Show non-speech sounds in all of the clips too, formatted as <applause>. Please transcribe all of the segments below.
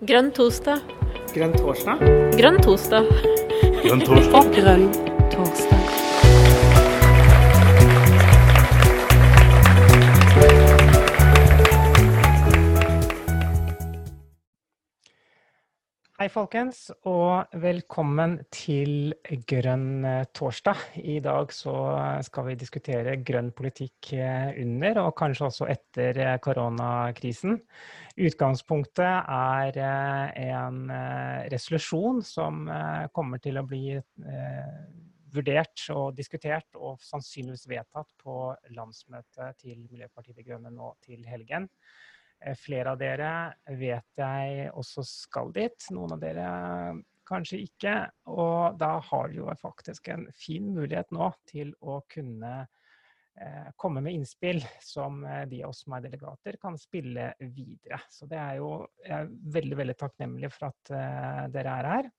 Grønn torsdag. Grønn torsdag? Grønn torsdag. Grønn torsdag. <laughs> Grønn torsdag. Hei, folkens, og velkommen til Grønn eh, torsdag. I dag så skal vi diskutere grønn politikk eh, under, og kanskje også etter eh, koronakrisen. Utgangspunktet er en resolusjon som kommer til å bli vurdert og diskutert, og sannsynligvis vedtatt på landsmøtet til Miljøpartiet De Grønne nå til helgen. Eh, flere av dere vet jeg også skal dit, noen av dere kanskje ikke. Og da har dere jo faktisk en fin mulighet nå til å kunne eh, komme med innspill som eh, de av oss som er delegater kan spille videre. Så det er jo jeg er veldig, veldig takknemlig for at dere er her.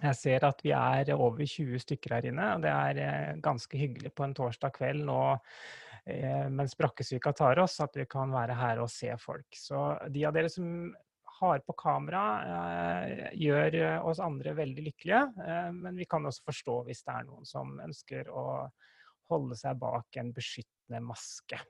Jeg ser at vi er over 20 stykker her inne, og det er ganske hyggelig på en torsdag kveld nå Eh, mens brakkesyka tar oss, at vi kan være her og se folk. Så de av dere som har på kamera, eh, gjør oss andre veldig lykkelige. Eh, men vi kan også forstå hvis det er noen som ønsker å holde seg bak en beskyttende maske.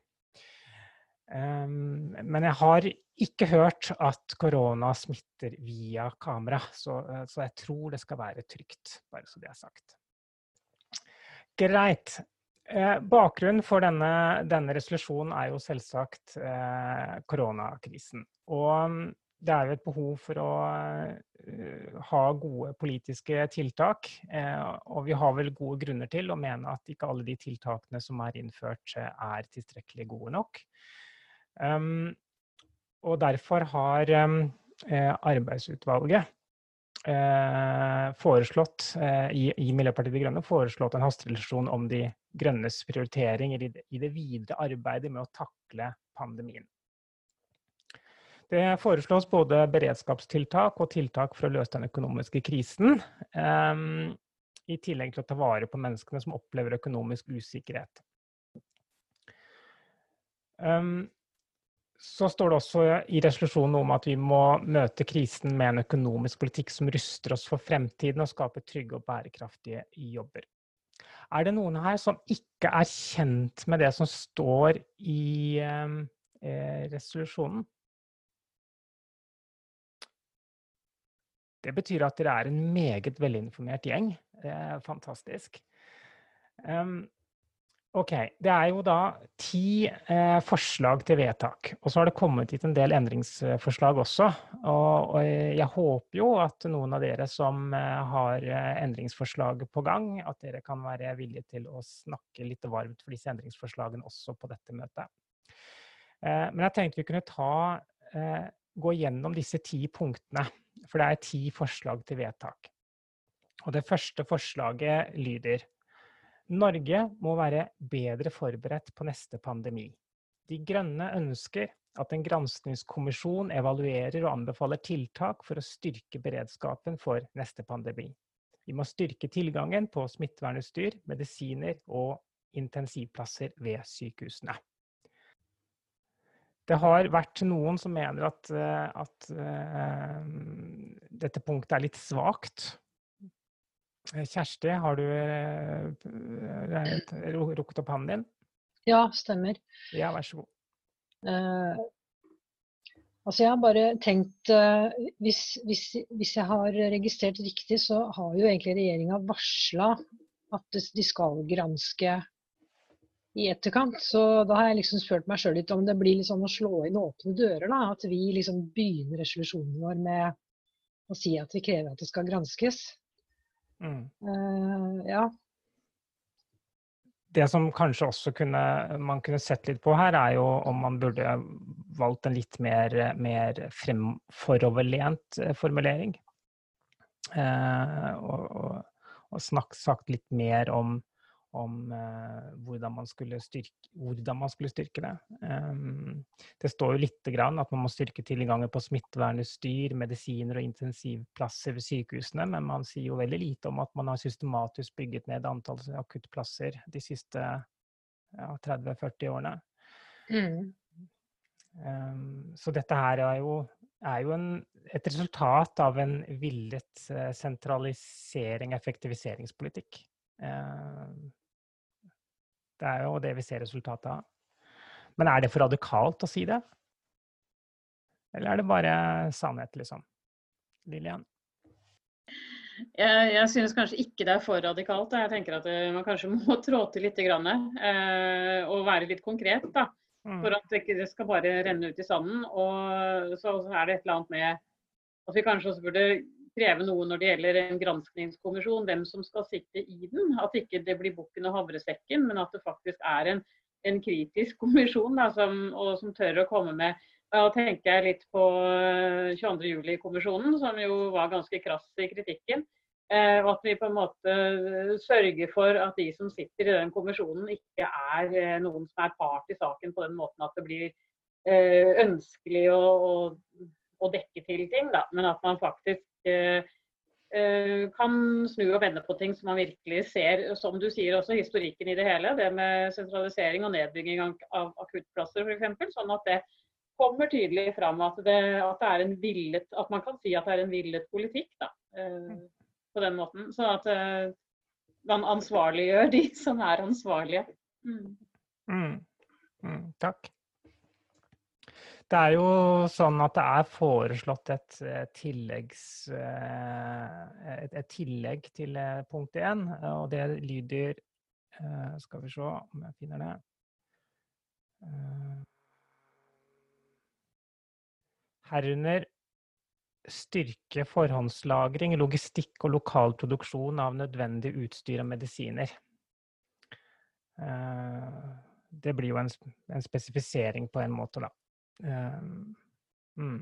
Men jeg har ikke hørt at korona smitter via kamera, så, så jeg tror det skal være trygt, bare så det er sagt. Greit. Eh, bakgrunnen for denne, denne, resolusjonen er jo selvsagt eh, koronakrisen. Og mm, det er jo et behov for å ha gode politiske tiltak. Eh, og vi har vel gode grunner til å mene at ikke alle de tiltakene som er innført, er tilstrekkelig gode nok. Og derfor har um, arbeidsutvalget Eh, foreslått eh, i, i, Miljøpartiet De Grønne foreslått en hasterevisjon om de grønnes prioriteringer i det, i det videre arbeidet med å takle pandemien. Det foreslås både beredskapstiltak og tiltak for å løse den økonomiske krisen. Um, I tillegg til å ta vare på menneskene som opplever økonomisk usikkerhet. Um, så står det også i resolusjonen om at vi må møte krisen med en økonomisk politikk som ruster oss for fremtiden og skaper trygge og bærekraftige jobber. Er det noen her som ikke er kjent med det som står i eh, resolusjonen? Det betyr at dere er en meget velinformert gjeng. Det er fantastisk. Um, Ok, Det er jo da ti eh, forslag til vedtak. Og så har det kommet hit en del endringsforslag også. Og, og, jeg håper jo at noen av dere som eh, har eh, endringsforslag på gang, at dere kan være villige til å snakke litt varmt for disse endringsforslagene også på dette møtet. Eh, men jeg tenkte vi kunne ta, eh, gå gjennom disse ti punktene. For det er ti forslag til vedtak. Og det første forslaget lyder Norge må være bedre forberedt på neste pandemi. De Grønne ønsker at en granskningskommisjon evaluerer og anbefaler tiltak for å styrke beredskapen for neste pandemi. Vi må styrke tilgangen på smittevernutstyr, medisiner og intensivplasser ved sykehusene. Det har vært noen som mener at, eh, at uh, dette punktet er litt svakt. Eh, Kjersti, har du eh, rukket opp hånden din? Ja, stemmer. Ja, vær så god. Uh, altså jeg har bare tenkt uh, hvis, hvis, hvis, jeg har registrert riktig, så har jo egentlig regjeringa varsla at de skal granske i etterkant. Så da har jeg liksom spurt meg sjøl litt om det blir liksom å slå inn åpne dører. da, At vi liksom begynner resolusjonen vår med å si at vi krever at det skal granskes. Mm. Uh, ja. Det som kanskje også kunne, man kunne sett litt på her, er jo om man burde valgt en litt mer, mer foroverlent eh, formulering. Uh, og, og, og snakk, sagt litt mer om om eh, hvordan, man styrke, hvordan, man skulle styrke, det. Um, det står jo lite grann at man må styrke tilgangen på smittevernutstyr, medisiner og intensivplasser ved sykehusene, men man sier jo veldig lite om at man har systematisk bygget ned antall akuttplasser de siste ja, 30-40 årene. Mm. Um, så dette her er jo er jo en, et resultat av en villet eh, sentralisering, effektiviseringspolitikk. Eh, det er jo det vi ser resultatet av. Men er det for radikalt å si det? Eller er det bare sannhet, liksom? Lillian? Jeg, jeg synes kanskje ikke det er for radikalt. Jeg tenker at eh, man kanskje <laughs> må trå til litt grann, eh, og være litt konkret. da. Mm. For at det ikke skal bare renne ut i sanden. Og så er det et eller annet med at vi kanskje også burde kreve noe når det gjelder en granskningskommisjon, hvem som skal sitte i den. At ikke det blir bukken og havresekken, men at det faktisk er en, en kritisk kommisjon da, som, og som tør å komme med da tenker jeg litt på 22.07-kommisjonen, som jo var ganske krass i kritikken. Eh, og at vi på en måte sørger for at de som sitter i den kommisjonen, ikke er eh, noen som er part i saken på den måten at det blir eh, ønskelig å, å, å dekke til ting. Da. Men at man faktisk kan snu og vende på ting som man virkelig ser, som du sier, også historikken i det hele. Det med sentralisering og nedbygging av akuttplasser f.eks. Sånn at det kommer tydelig fram at, det, at, det er en villet, at man kan si at det er en villet politikk. Da, eh, på den måten. Sånn at eh, man ansvarliggjør de som er ansvarlige. Mm. Mm. Mm, takk. Det er jo sånn at det er foreslått et, eh, tilleggs, et, et tillegg til punkt 1, og det lyder Skal vi se om jeg finner det. herunder styrke forhåndslagring, logistikk og lokal produksjon av nødvendig utstyr og medisiner. Eh, det blir jo en, en spesifisering på en måte, da. Eh, mm.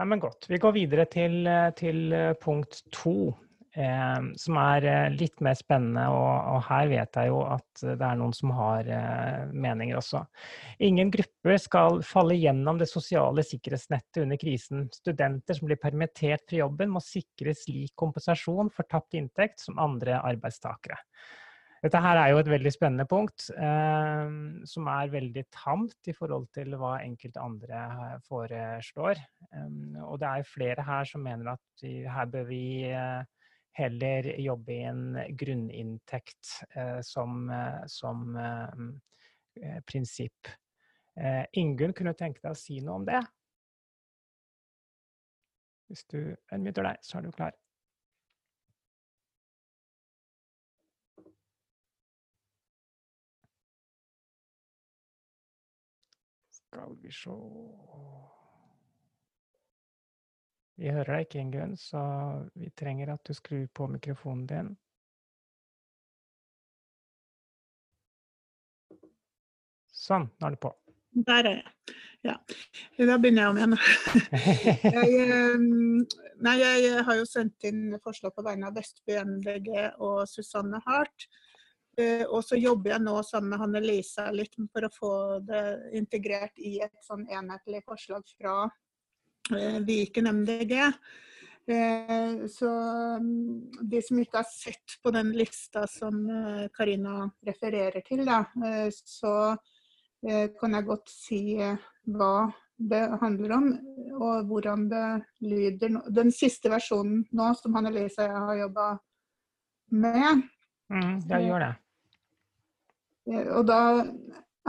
Nei, men godt. Vi går videre til, til punkt to. Eh, som er eh, litt mer spennende, og, og, her vet jeg jo at det er noen som har eh, meninger også. Ingen grupper skal falle gjennom det sosiale sikkerhetsnettet under krisen. Studenter som blir permittert fra jobben må sikres lik kompensasjon for tapt inntekt som andre arbeidstakere. Dette her er jo et veldig spennende punkt, eh, som er veldig tamt i forhold til hva enkelte andre foreslår. Eh, og det er flere her som mener at vi, her bør vi eh, heller jobbe i en grunninntekt eh, som, eh, som eh, prinsipp. Ingunn, kunne du tenke deg å si noe om det? Hvis du unmuter deg, så er du klar. Skal vi se vi hører deg ikke, Ingunn, så vi trenger at du skrur på mikrofonen din. Sånn, nå er du på. Der er jeg. Ja. Da begynner jeg om igjen. <laughs> jeg, nei, jeg har jo sendt inn forslag på vegne av Vestby MDG og Susanne Hart. Eh, og så jobber jeg nå sammen med Hanne Lisa litt for å få det integrert i et sånn enhetlig forslag fra Eh, Viken MDG. Eh, så mm, de som ikke har sett på den lista som Karina refererer til, da, så kan jeg godt si hva det handler om, og hvordan det lyder. Den siste versjonen nå, som Hanne Lisa og jeg har jobba med. Mm, jeg gjør det. Og da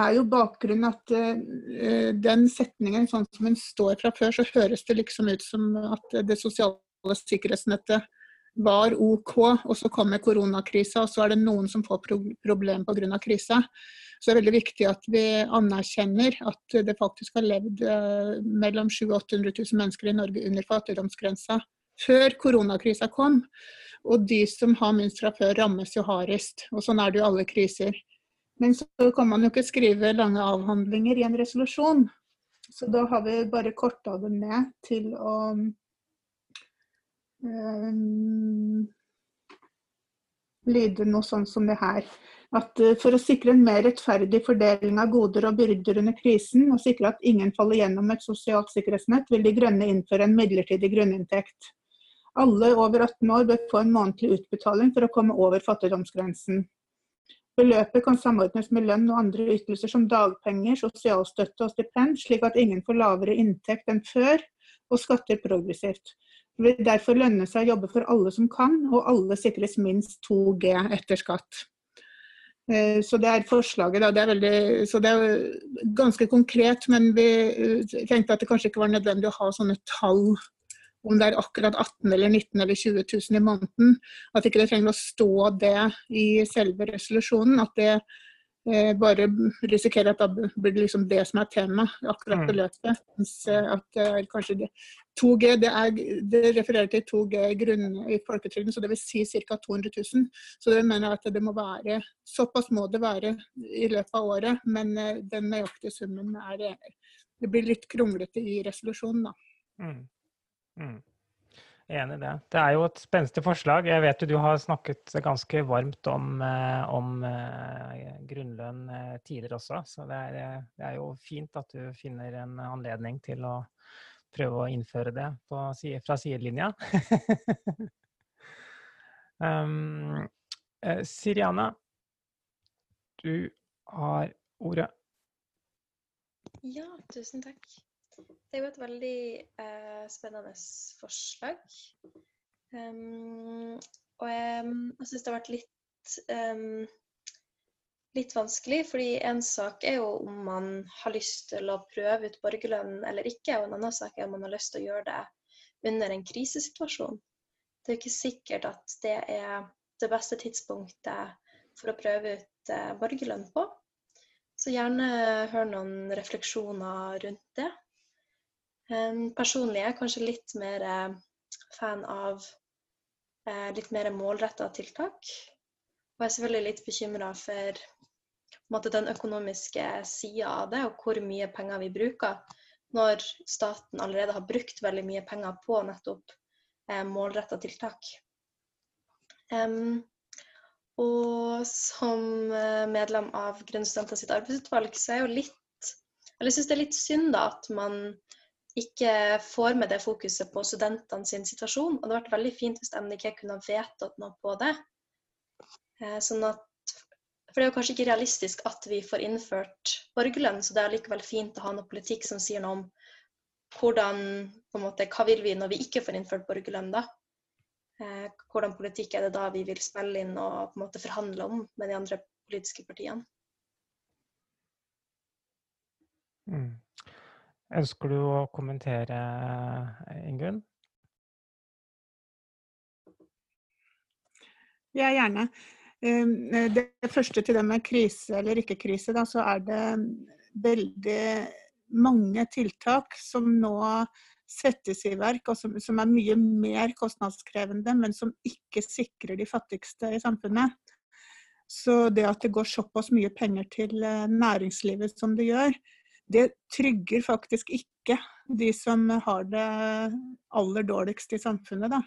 er jo bakgrunnen at uh, den setningen, sånn som den står fra før, så høres det liksom ut som at det sosiale sikkerhetsnettet var OK, og så kommer koronakrisa, og så er det noen som får pro problem pga. krisa. Så det er veldig viktig at vi anerkjenner at det faktisk har levd uh, mellom 700 800 000 mennesker i Norge under fattigdomsgrensa før koronakrisa kom. Og de som har minst fra før, rammes jo hardest. Og sånn er det jo alle kriser. Men så kan man jo ikke skrive lange avhandlinger i en resolusjon. Så da har vi bare korta det ned til å um, lyde noe sånn som det her. At uh, for å sikre en mer rettferdig fordeling av goder og byrder under krisen, og sikre at ingen faller gjennom et sosialt sikkerhetsnett, vil De Grønne innføre en midlertidig grunninntekt. Alle over 18 år bør få en månedlig utbetaling for å komme over fattigdomsgrensen. Beløpet kan samordnes med lønn og andre ytelser som dagpenger, sosialstøtte og stipend, slik at ingen får lavere inntekt enn før og skatter progressivt. Det vil derfor lønne seg å jobbe for alle som kan, og alle sikres minst 2G etter skatt. Eh, så det er forslaget. Da. Det er veldig, så det er ganske konkret, men vi eh, tenkte at det kanskje ikke var nødvendig å ha sånne tall om det er akkurat 18 eller 19 eller 20 000 i måneden. At ikke det trenger å stå det i selve resolusjonen. At det eh, bare risikerer at det blir liksom det som er tema, akkurat mm. beløpet. Mens eh, at det er kanskje det. 2G det, er, det refererer til 2G grunn i folketrygden, så det vil si ca. 200 000. Så det mener jeg at det må være Såpass må det være i løpet av året, men eh, den nøyaktige summen er Det blir litt kronglete i resolusjonen, da. Mm. Mm. Enig i det. Det er jo et spenstig forslag. Jeg vet jo du har snakket ganske varmt om, eh, om uh, grunnlønn uh, tidligere også, så det er, det er, jo fint at du finner en anledning til å prøve å innføre det på, fra sidelinja. <laughs> um, Siriana, du har ordet. Ja, tusen takk. Det er jo et veldig eh, spennende forslag. Um, og jeg, jeg syns det har vært litt, um, litt vanskelig, fordi en sak er jo om man har lyst til å prøve ut borgerlønn eller ikke, og en annen sak er om man har lyst til å gjøre det under en krisesituasjon. Det er jo ikke sikkert at det er det beste tidspunktet for å prøve ut eh, borgerlønn på. Så gjerne hør noen refleksjoner rundt det. Personlig er jeg kanskje litt mer eh, fan av eh, litt mer målretta tiltak. Og jeg er selvfølgelig litt bekymra for den økonomiske sida av det, og hvor mye penger vi bruker, når staten allerede har brukt veldig mye penger på nettopp eh, målretta tiltak. Og som eh, medlem av Grønne studenter sitt arbeidsutvalg, så er jo litt Eller syns det er litt synd da at man ikke får med det fokuset på studentene sin situasjon. Og det hadde vært veldig fint hvis MDG kunne ha vedtatt noe på det. Eh, sånn at, for det er jo kanskje ikke realistisk at vi får innført borgerlønn, så det er likevel fint å ha noe politikk som sier noe om hvordan, måte, hva vil vi når vi ikke får innført borgerlønn, da? Eh, hvordan politikk er det da vi vil spille inn og på en måte forhandle om med de andre politiske partiene? Mm. Ønsker du å kommentere, Ingunn? Ja, gjerne. Ehm, det første til det med krise eller ikke krise, da, så er det veldig mange tiltak som nå settes i verk, og som, som, er mye mer kostnadskrevende, men som ikke sikrer de fattigste i samfunnet. Så det at det går såpass mye penger til eh, næringslivet som det gjør, det trygger faktisk ikke de som har det aller dårligst i samfunnet. Da.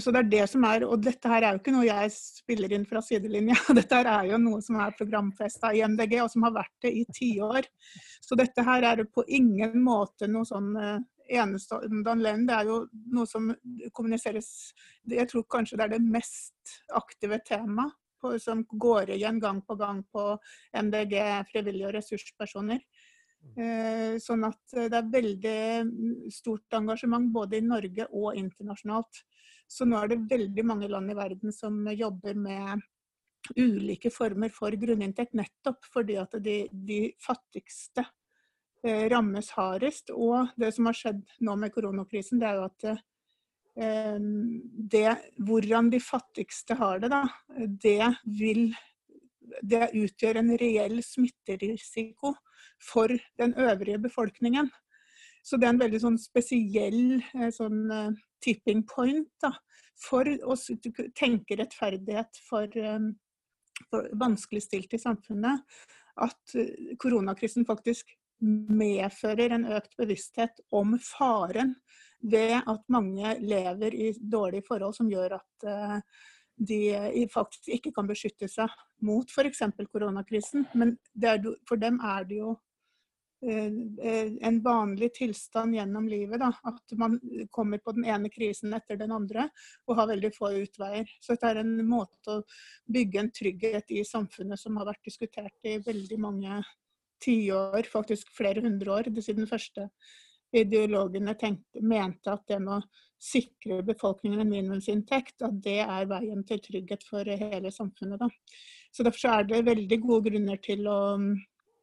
Så det er det som er, og Dette her er jo ikke noe jeg spiller inn fra sidelinja. <laughs> Dette her er jo noe som er programfesta i MDG, og som har vært det i tiår. Så dette her er på ingen måte noe sånn eh, enestående anledning. Det er jo noe som kommuniseres Jeg tror kanskje det er det mest aktive temaet på, som går igjen gang på gang på MDG, frivillige og ressurspersoner. Mm. Eh, sånn at eh, det er veldig stort engasjement både i Norge og internasjonalt. Så nå er det veldig mange land i verden som jobber med ulike former for grunninntekt, nettopp fordi at de, de fattigste eh, rammes hardest. Og det som har skjedd nå med koronakrisen, det er jo at det, hvordan de fattigste har det, da, det vil det utgjør en reell smitterisiko for den øvrige befolkningen. Så det er en veldig sånn spesiell eh, sånn uh, tipping point da, for å tenke rettferdighet for, um, for vanskeligstilte i samfunnet. At uh, koronakrisen faktisk medfører en økt bevissthet om faren ved at mange lever i dårlige forhold som gjør at eh, de faktisk ikke kan beskytte seg mot f.eks. koronakrisen. Men er, for dem er det jo en vanlig tilstand gjennom livet. Da. At man kommer på den ene krisen etter den andre og har veldig få utveier. Så dette er en måte å bygge en trygghet i samfunnet som har vært diskutert i veldig mange tiår, faktisk flere hundre år, siden den første ideologene tenkte, mente at det med å sikre befolkningen en minimumsinntekt, at det er veien til trygghet for hele samfunnet. Da. Så Derfor er det veldig gode grunner til å,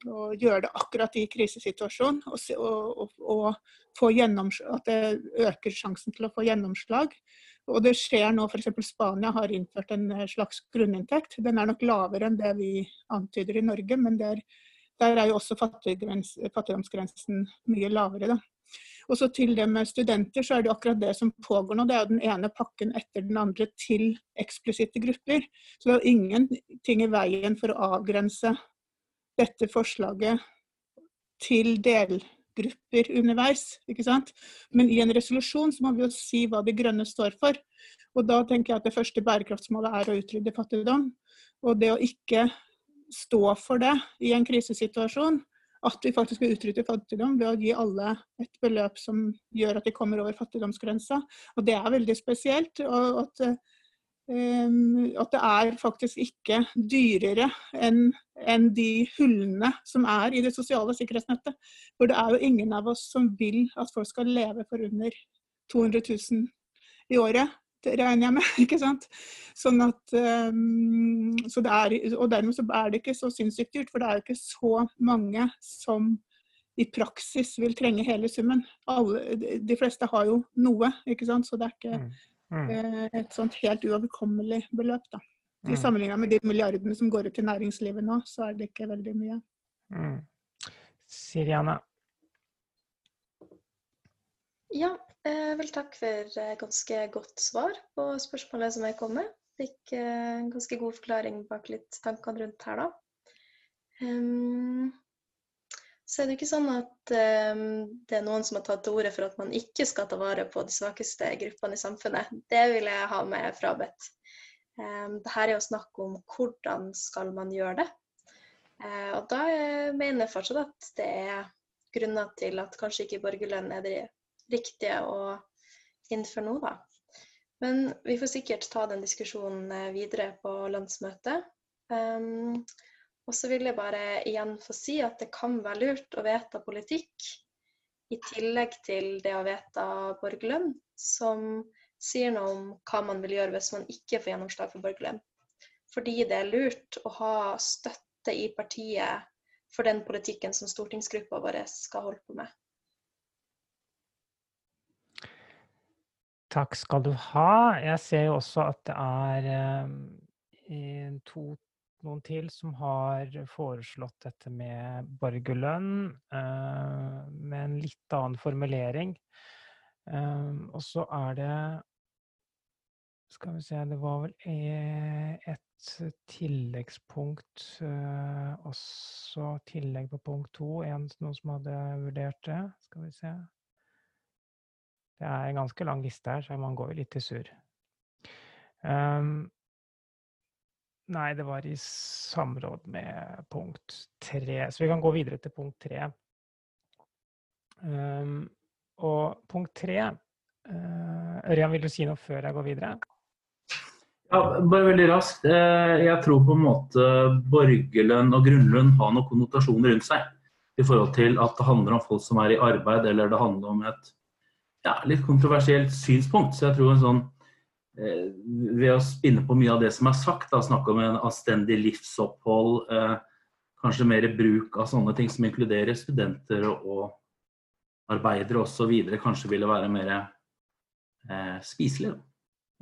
å gjøre det akkurat i krisesituasjonen. og, og, og, få at det øker sjansen til å få gjennomslag. Og det skjer nå, f.eks. Spania har innført en slags grunninntekt. Den er nok lavere enn det vi antyder i Norge, men der, der er jo også fattigdomsgrensen mye lavere. Da. Og så til det med studenter, så er det akkurat det som pågår nå. Det er jo den ene pakken etter den andre til eksplisitte grupper. Så det er jo ingenting i veien for å avgrense dette forslaget til delgrupper underveis. ikke sant? Men i en resolusjon så må vi jo si hva De grønne står for. Og da tenker jeg at det første bærekraftsmålet er å utrydde fattigdom. Og det å ikke stå for det i en krisesituasjon, at vi faktisk vil utrydde fattigdom ved å gi alle et beløp som gjør at de kommer over fattigdomsgrensa. Og det er veldig spesielt. og at, um, at det er faktisk ikke dyrere enn en de hullene som er i det sosiale sikkerhetsnettet. For det er jo ingen av oss som vil at folk skal leve for under 200 000 i året regner jeg med. <laughs> ikke sant? Sånn at, um, så er, og dermed så er det ikke så sinnssykt dyrt, for det er jo ikke så mange som i praksis vil trenge hele summen. Alle, de fleste har jo noe, ikke sant? så det er ikke. Eh, et sånt helt uoverkommelig beløp. da. I mm. sammenligna med de milliardene som går ut til næringslivet nå, så er det ikke veldig mye. Mm. Siriana? Ja, jeg vil takke for eh, ganske godt svar på spørsmålet som jeg kom med. Fikk eh, en ganske god forklaring bak litt tankene rundt her, da. Um, så er det ikke sånn at um, det er noen som har tatt til orde for at man ikke skal ta vare på de svakeste gruppene i samfunnet. Det vil jeg ha med frabedt. Um, Dette er jo snakk om hvordan skal man gjøre det. Og da mener jeg fortsatt at det er grunner til at kanskje ikke borgerlønn er det riktige å innføre nå, da. Men vi får sikkert ta den diskusjonen eh, videre på landsmøtet. Um, og så vil jeg bare igjen få si at det kan være lurt å vedta politikk i tillegg til det å vedta borgerlønn, som sier noe om hva man vil gjøre hvis man ikke får gjennomslag for borgerlønn. Fordi det er lurt å ha støtte i partiet for den politikken som stortingsgruppa vår skal holde på med. Takk skal du ha. Jeg ser jo også at det er eh, to, noen til som har foreslått dette med borgerlønn, eh, med en litt annen formulering. Eh, og så er det Skal vi se, det var vel e, et tilleggspunkt også tillegg på punkt to. En, noen som hadde vurdert det. Skal vi se. Det er en ganske lang liste her, så man går jo litt i surr. Um, nei, det var i samråd med punkt tre. Så vi kan gå videre til punkt tre. Um, og punkt tre uh, Ørjan, vil du si noe før jeg går videre? Ja, bare veldig raskt. Eh, jeg tror på en måte borgerlønn og grunnlønn har noen konnotasjoner rundt seg. I forhold til at det handler om folk som er i arbeid, eller det handler om et ja, litt kontroversielt synspunkt. Så jeg tror en sånn eh, Ved å spinne på mye av det som er sagt, da, snakke om en anstendig livsopphold, eh, kanskje mer bruk av sånne ting som inkluderer studenter og, arbeidere osv., kanskje ville være mer eh, spiselig.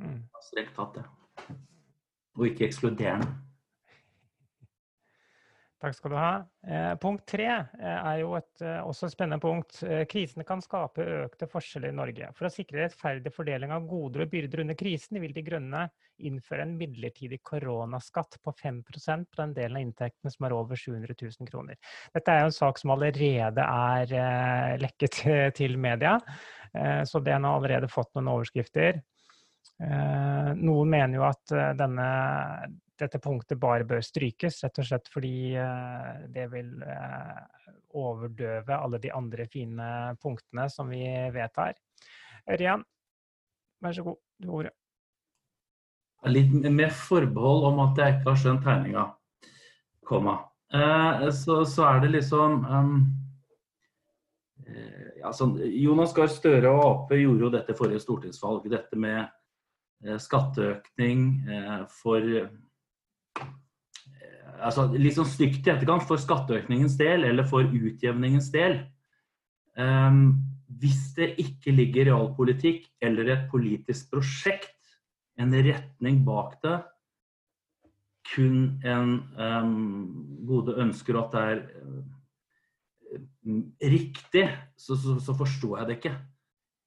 Mm. Strengt tatt, det. Og ikke ekskluderende. Takk skal du ha. Eh, punkt tre eh, er jo et, eh, også et spennende punkt. Eh, krisene kan skape økte forskjeller i Norge. For å sikre rettferdig fordeling av goder og byrder under krisen, vil De Grønne innføre en midlertidig koronaskatt på 5% på den delen av inntektene som er over 700 000 kroner. Dette er jo en sak som allerede er eh, lekket <laughs> til media, eh, så den har allerede fått noen overskrifter. noen mener jo at denne dette punktet bare bør strykes, rett og slett fordi eh, det vil eh, overdøve alle de andre fine punktene som vi vedtar. Ørjan, vær så god, du har ordet. Litt med forbehold om at jeg ikke har skjønt tegninga, komma. Eh, så, så, er det liksom um, ja, sånn, Jonas Gahr Støre og Ap gjorde jo dette forrige stortingsvalg. Dette med skatteøkning for altså Litt sånn stygt i etterkant for skatteøkningens del eller for utjevningens del. Um, hvis det ikke ligger realpolitikk eller et politisk prosjekt en retning bak det. Kun en um, gode ønsker at det er um, riktig, så, så, så, forstår jeg det ikke.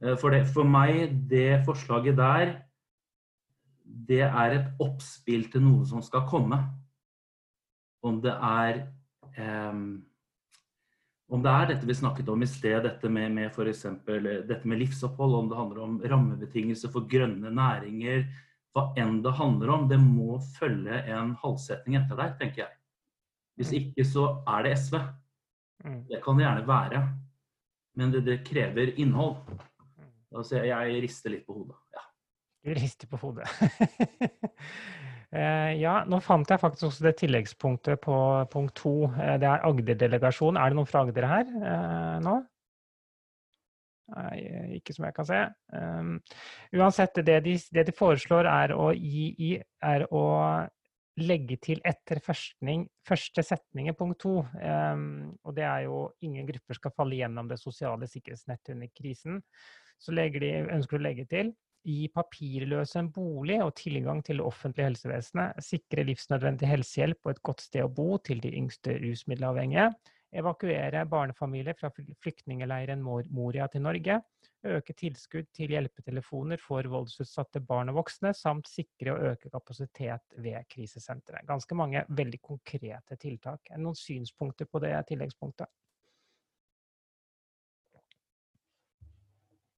Uh, for, det, for meg, det forslaget der, det er et oppspill til noe som skal komme. Om det er um, om det er dette vi snakket om i sted, dette med, med f.eks. dette med livsopphold, om det handler om rammebetingelser for grønne næringer, hva enn det handler om, det må følge en halvsetning etter deg, tenker jeg. Hvis mm. ikke så er det SV. Mm. Det kan det gjerne være. Men det, det krever innhold. Altså, jeg rister litt på hodet. Ja. Du rister på hodet. <laughs> Eh, ja, nå fant jeg faktisk også det tilleggspunktet på punkt to. Eh, det er Agder-delegasjon. Er det noen fra Agder her eh, nå? Nei, ikke som jeg kan se. Um, uansett, det de, det de, foreslår, er å, gi, er å legge til etter første setning i punkt to. Um, og det er jo ingen grupper skal falle gjennom det sosiale sikkerhetsnettet under krisen. Så de, ønsker å legge til gi papirløse en bolig og tilgang til det offentlige helsevesenet, sikre livsnødvendig helsehjelp og et godt sted å bo til de yngste rusmiddelavhengige, evakuere barnefamilier fra flyktningleiren Moria til Norge, øke tilskudd til hjelpetelefoner for voldsutsatte barn og voksne, samt sikre og øke kapasitet ved krisesentre. Ganske mange veldig konkrete tiltak. Er det noen synspunkter på det tilleggspunktet?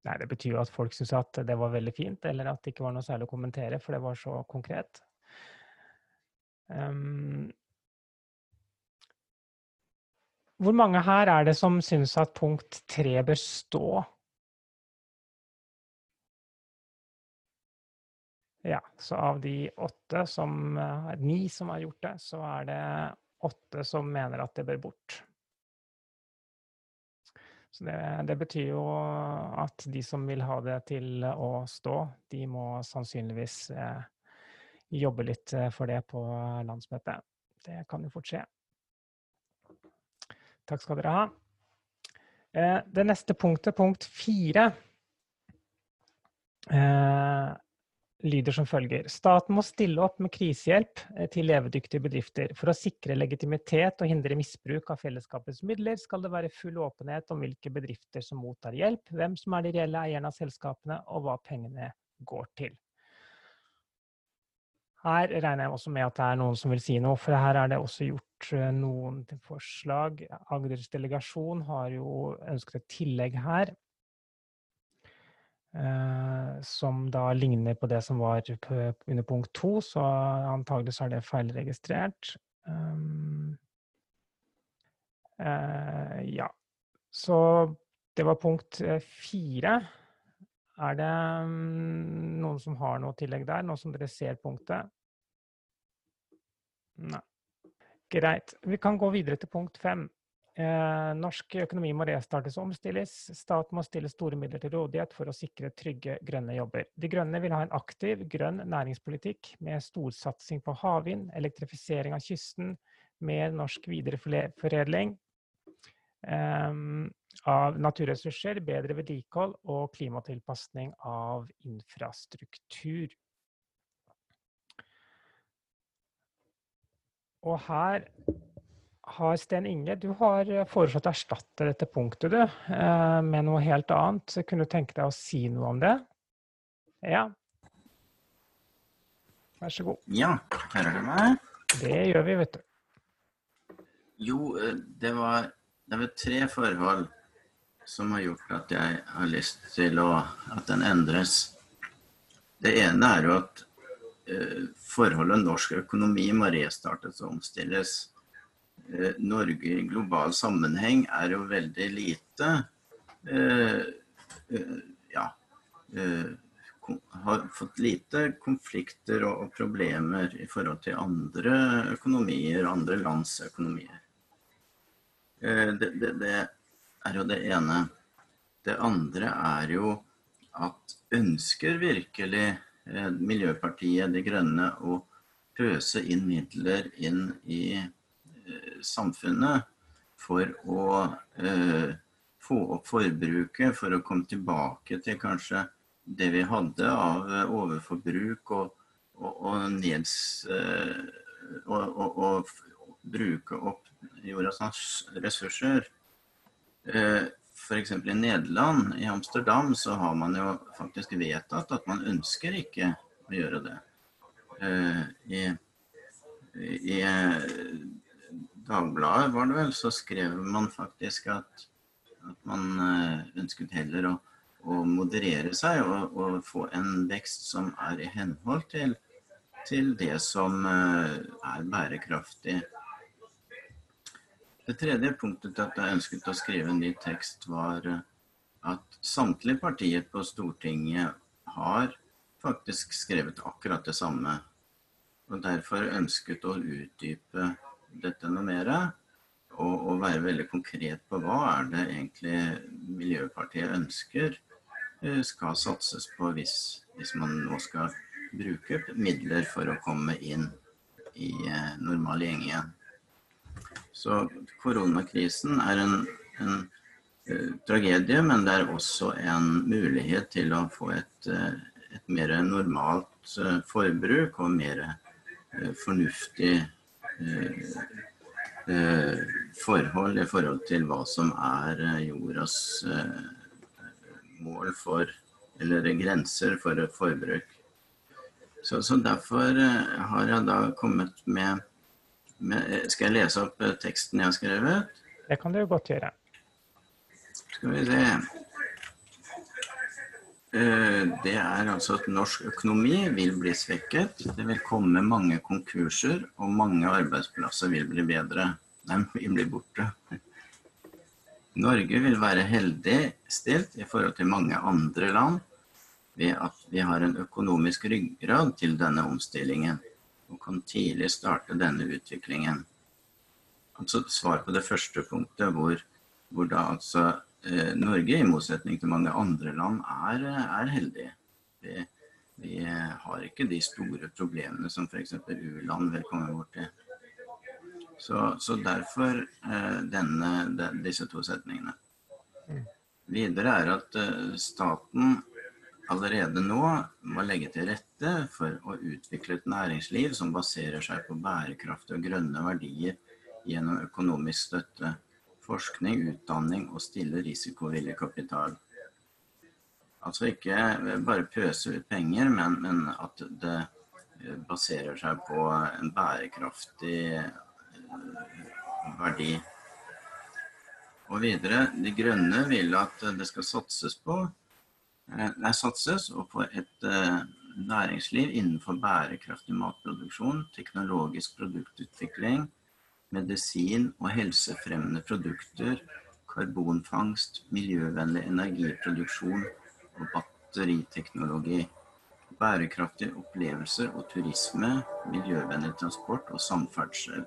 Nei, Det betyr jo at folk syntes at det var veldig fint, eller at det ikke var noe særlig å kommentere, for det var så konkret. Um, hvor mange her er det som syns at punkt tre bør stå? Ja, så av de åtte som Ni som har gjort det, så er det åtte som mener at det bør bort. Så det, det, betyr jo at de som vil ha det til å stå, de må sannsynligvis eh, jobbe litt eh, for det på landsmøtet. Det kan jo fort skje. Takk skal dere ha. Eh, det neste punktet, punkt fire, lyder som følger. Staten må stille opp med krisehjelp eh, til levedyktige bedrifter. For å sikre legitimitet og hindre misbruk av fellesskapets midler, skal det være full åpenhet om hvilke bedrifter som mottar hjelp, hvem som er de reelle eierne av selskapene, og hva pengene går til. Her regner jeg også med at det er noen som vil si noe, for her er det også gjort eh, noen forslag. Agders delegasjon har jo ønsket et tillegg her som da ligner på det som var under punkt to, så antagelig så er det feilregistrert. Um, uh, ja. Så det var punkt eh, fire. Er det um, noen som har noe tillegg der, nå som dere ser punktet? Nei. Greit. Vi kan gå videre til punkt fem. Eh, norsk økonomi må restartes og omstilles. Staten må stille store midler til rådighet for å sikre trygge grønne jobber. De Grønne vil ha en aktiv grønn næringspolitikk med storsatsing på havvind, elektrifisering av kysten, mer norsk videreforedling eh, av naturressurser, bedre vedlikehold og klimatilpasning av infrastruktur. Og her har Sten Inge, du har eh, foreslått å erstatte dette punktet du, eh, med noe helt annet. Så Kunne du tenke deg å si noe om det? Ja. Vær så god. Ja, hører du meg? Det gjør vi, vet du. Jo, eh, det var, det var tre forhold som har gjort at jeg har lyst til å, at den endres. Det ene er jo at forholdet norsk økonomi må restartes og omstilles Norge i global sammenheng er jo veldig lite eh, eh, Ja. har fått lite konflikter og, problemer i forhold til andre økonomier, andre lands økonomier. Det, det, det er jo det ene. Det andre er jo at ønsker virkelig Miljøpartiet De Grønne å pøse inn midler inn i eh, samfunnet for å eh, få opp forbruket, for å komme tilbake til kanskje det vi hadde av eh, overforbruk og, og, og, neds, og, og bruke opp jordas ressurser. F.eks. i Nederland, i Amsterdam, så har man jo faktisk vedtatt at man ønsker ikke å gjøre det. Eh, i, i eh, Dagbladet var det vel, så skrev man faktisk at, at man eh, ønsket heller å, å moderere seg og, og, få en vekst som er i henhold til, til det som er bærekraftig. Det tredje punktet til at jeg ønsket å skrive en ny tekst, var at samtlige partier på Stortinget har faktisk skrevet akkurat det samme. Og derfor ønsket å utdype dette noe mer. Og, og, være veldig konkret på hva er det egentlig Miljøpartiet ønsker eh, skal satses på hvis, hvis man nå skal bruke midler for å komme inn i eh, normal gjeng igjen. Så koronakrisen er en, en uh, tragedie, men det er også en mulighet til å få et, et mer normalt forbruk og mer fornuftig forhold i forhold til hva som er jordas mål for Eller grenser for forbruk. Så, så derfor har jeg da kommet med, med Skal jeg lese opp teksten jeg har skrevet? Det kan du godt gjøre. Skal vi se. Eh, det er altså at norsk økonomi vil bli svekket. Det vil komme mange konkurser, og mange arbeidsplasser vil bli bedre. De vil bli borte. Norge vil være heldig stilt i forhold til mange andre land ved at vi har en økonomisk ryggrad til denne omstillingen og kan tidlig starte denne utviklingen. Altså Svar på det første punktet, hvor, hvor da altså Norge, i motsetning til mange andre land, er, er heldig. Vi, vi, har ikke de store problemene som f.eks. u-land vil komme borti. Så, så derfor eh, denne, de, disse to setningene. Videre er at eh, staten allerede nå må legge til rette for å utvikle et næringsliv som baserer seg på bærekraftige og grønne verdier gjennom økonomisk støtte forskning, utdanning og stille risikovillig kapital. Altså ikke bare pøse ut penger, men, men, at det baserer seg på en bærekraftig eh, verdi. Og videre, De Grønne vil at det skal satses på eh, nei, satses og på et eh, næringsliv innenfor bærekraftig matproduksjon, teknologisk produktutvikling, medisin- og helsefremmende produkter, karbonfangst, miljøvennlig energiproduksjon og batteriteknologi. Bærekraftige opplevelser og turisme, miljøvennlig transport og samferdsel.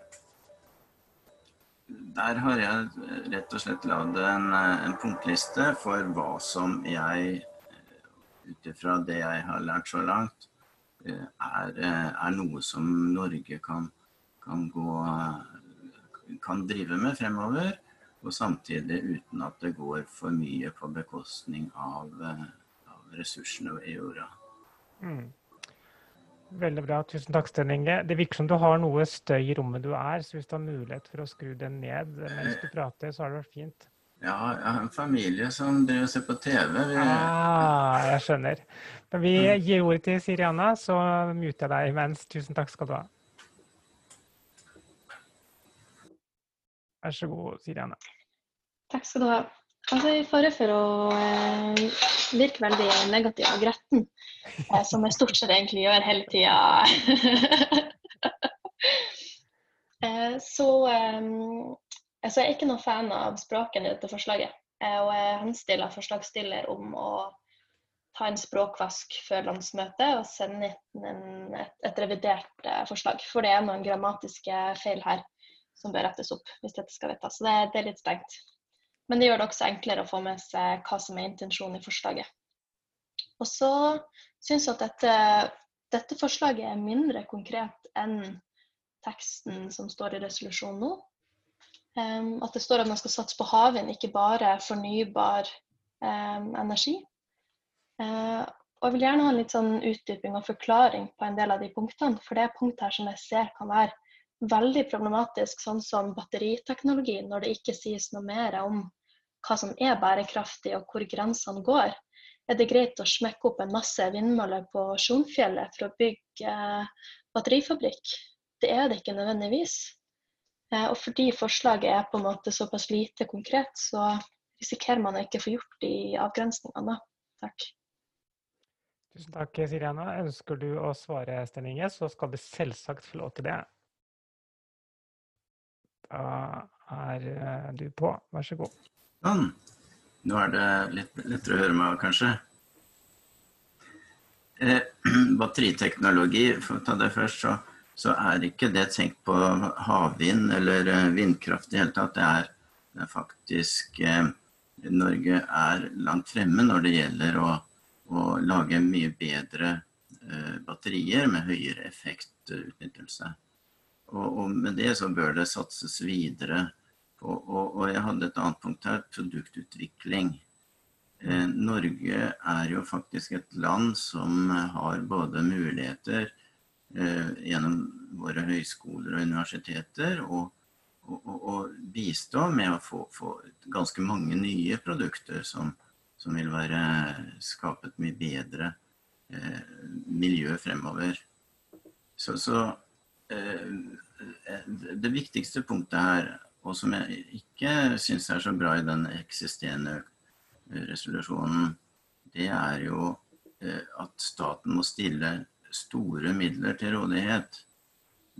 Der har jeg rett og slett lagd en, en, punktliste for hva som jeg, ut ifra det jeg har lært så langt, er, er noe som Norge kan, kan gå kan drive med fremover. Og samtidig uten at det går for mye på bekostning av, eh, av ressursene i jorda. Mm. Veldig bra. Tusen takk, Sten Inge. Det virker som du har noe støy i rommet du er, så hvis du har mulighet for å skru den ned mens du prater, så har det vært fint. Ja, jeg har en familie som driver og ser på TV. Vi... Ah, jeg skjønner. Men vi mm. gir ordet til Siriana, så muter jeg deg imens. Tusen takk skal du ha. Vær så god, Sirene. Takk skal du ha. Altså, I fare for å eh, virke veldig negativ og gretten, eh, som jeg stort sett egentlig gjør hele tida <laughs> Eh, så, altså jeg er ikke noen fan av språken i dette forslaget. Og jeg henstiller forslagsstiller om å ta en språkvask før landsmøtet og sende inn et, et, revidert eh, forslag. For det er noen grammatiske feil her som bør rettes opp hvis dette skal vedtas. Så det, det, er litt strengt. Men det gjør det også enklere å få med seg hva som er intensjonen i forslaget. Og så syns jeg at dette, dette forslaget er mindre konkret enn teksten som står i resolusjonen nå. Um, at det står at man skal satse på havvind, ikke bare fornybar um, energi. Uh, og jeg vil gjerne ha en litt sånn utdyping og forklaring på en del av de punktene. For det er punkt her som jeg ser kan være veldig problematisk, sånn som batteriteknologi, når det ikke sies noe mer om hva som er bærekraftig og hvor grensene går. Er det greit å smekke opp en masse vindmøller på Sjonfjellet for å bygge eh, batterifabrikk? Det er det ikke nødvendigvis. Eh, og fordi forslaget er på en måte såpass lite konkret, så risikerer man å ikke få gjort de avgrensningene. Takk. Tusen takk, Siriana. Ønsker du å svare, Sten Inge, så skal du selvsagt få lov til det. Da er eh, du på. Vær så god. Sånn. Nå er det litt lettere å høre meg, kanskje. Eh, <clears throat> batteriteknologi, for å ta det først, så, så, er ikke det tenkt på havvind eller eh, vindkraft i det hele tatt. Det er, det er faktisk eh, Norge er langt fremme når det gjelder å å lage mye bedre eh, batterier med høyere effektutnyttelse. Og, og, med det så bør det satses videre på. Og, og jeg hadde et annet punkt her, produktutvikling. Eh, Norge er jo faktisk et land som har både muligheter eh, gjennom våre høyskoler og universiteter og, og, bistå med å få, få ganske mange nye produkter som, som vil være skape et mye bedre eh, miljø fremover. Så, så det viktigste punktet her, og som jeg ikke syns er så bra i den eksisterende resolusjonen, det er jo eh, at staten må stille store midler til rådighet.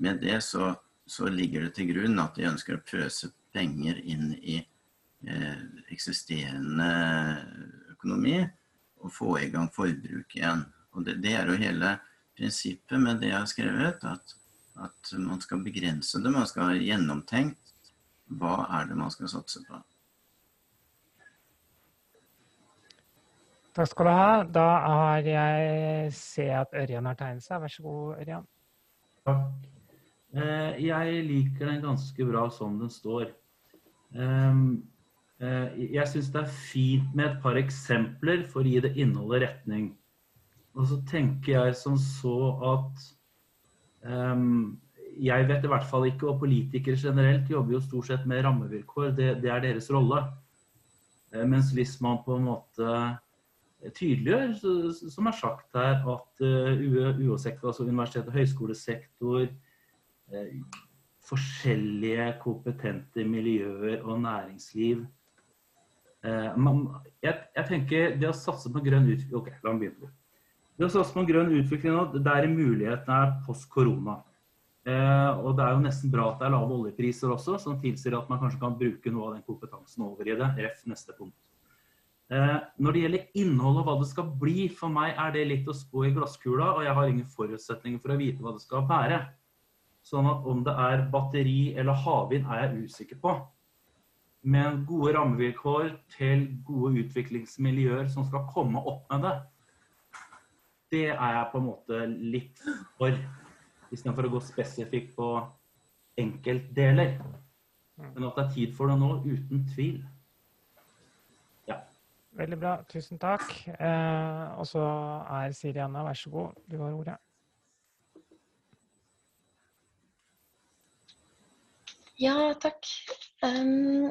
Med det så, så ligger det til grunn at de ønsker å pøse penger inn i Eh, eksisterende økonomi og få i gang forbruk igjen. Og det, det, er jo hele prinsippet med det jeg har skrevet, at, at man skal begrense det. Man skal ha gjennomtenkt hva er det man skal satse på. Takk skal du ha. Da har jeg ser at Ørjan har tegnet seg. Vær så god, Ørjan. Takk. Eh, jeg liker den ganske bra som den står. Um, Eh, jeg syns det er fint med et par eksempler for å gi det innholdet retning. Og så tenker jeg som så at Jeg vet i hvert fall ikke, og politikere generelt jobber jo stort sett med rammevilkår. Det, det er deres rolle. Uh, mens hvis man på en måte tydeliggjør, som er sagt her, at uh, UH-sektor, altså universitet- og høyskolesektor, uh, forskjellige kompetente miljøer og næringsliv Eh, jeg, jeg, tenker det å satse på grønn utvikling Ok, la meg begynne. Det å satse på grønn utvikling nå, der mulighetene er post korona. Eh, og det er jo nesten bra at det er lave oljepriser også, som tilsier at man kanskje kan bruke noe av den kompetansen over i det. Ref neste punkt. Eh, når det gjelder innhold og hva det skal bli, for meg er det litt å spå i glasskula, og jeg har ingen forutsetninger for å vite hva det skal være. Sånn at om det er batteri eller havvind, er jeg usikker på. Men gode rammevilkår til gode utviklingsmiljøer som skal komme opp med det, det er jeg på en måte litt for. Istedenfor å gå spesifikt på enkeltdeler. Men at det er tid for det nå, uten tvil. Ja. Veldig bra. Tusen takk. Eh, og så er Siri Anna, vær så god, du har ordet. Ja, takk. Um,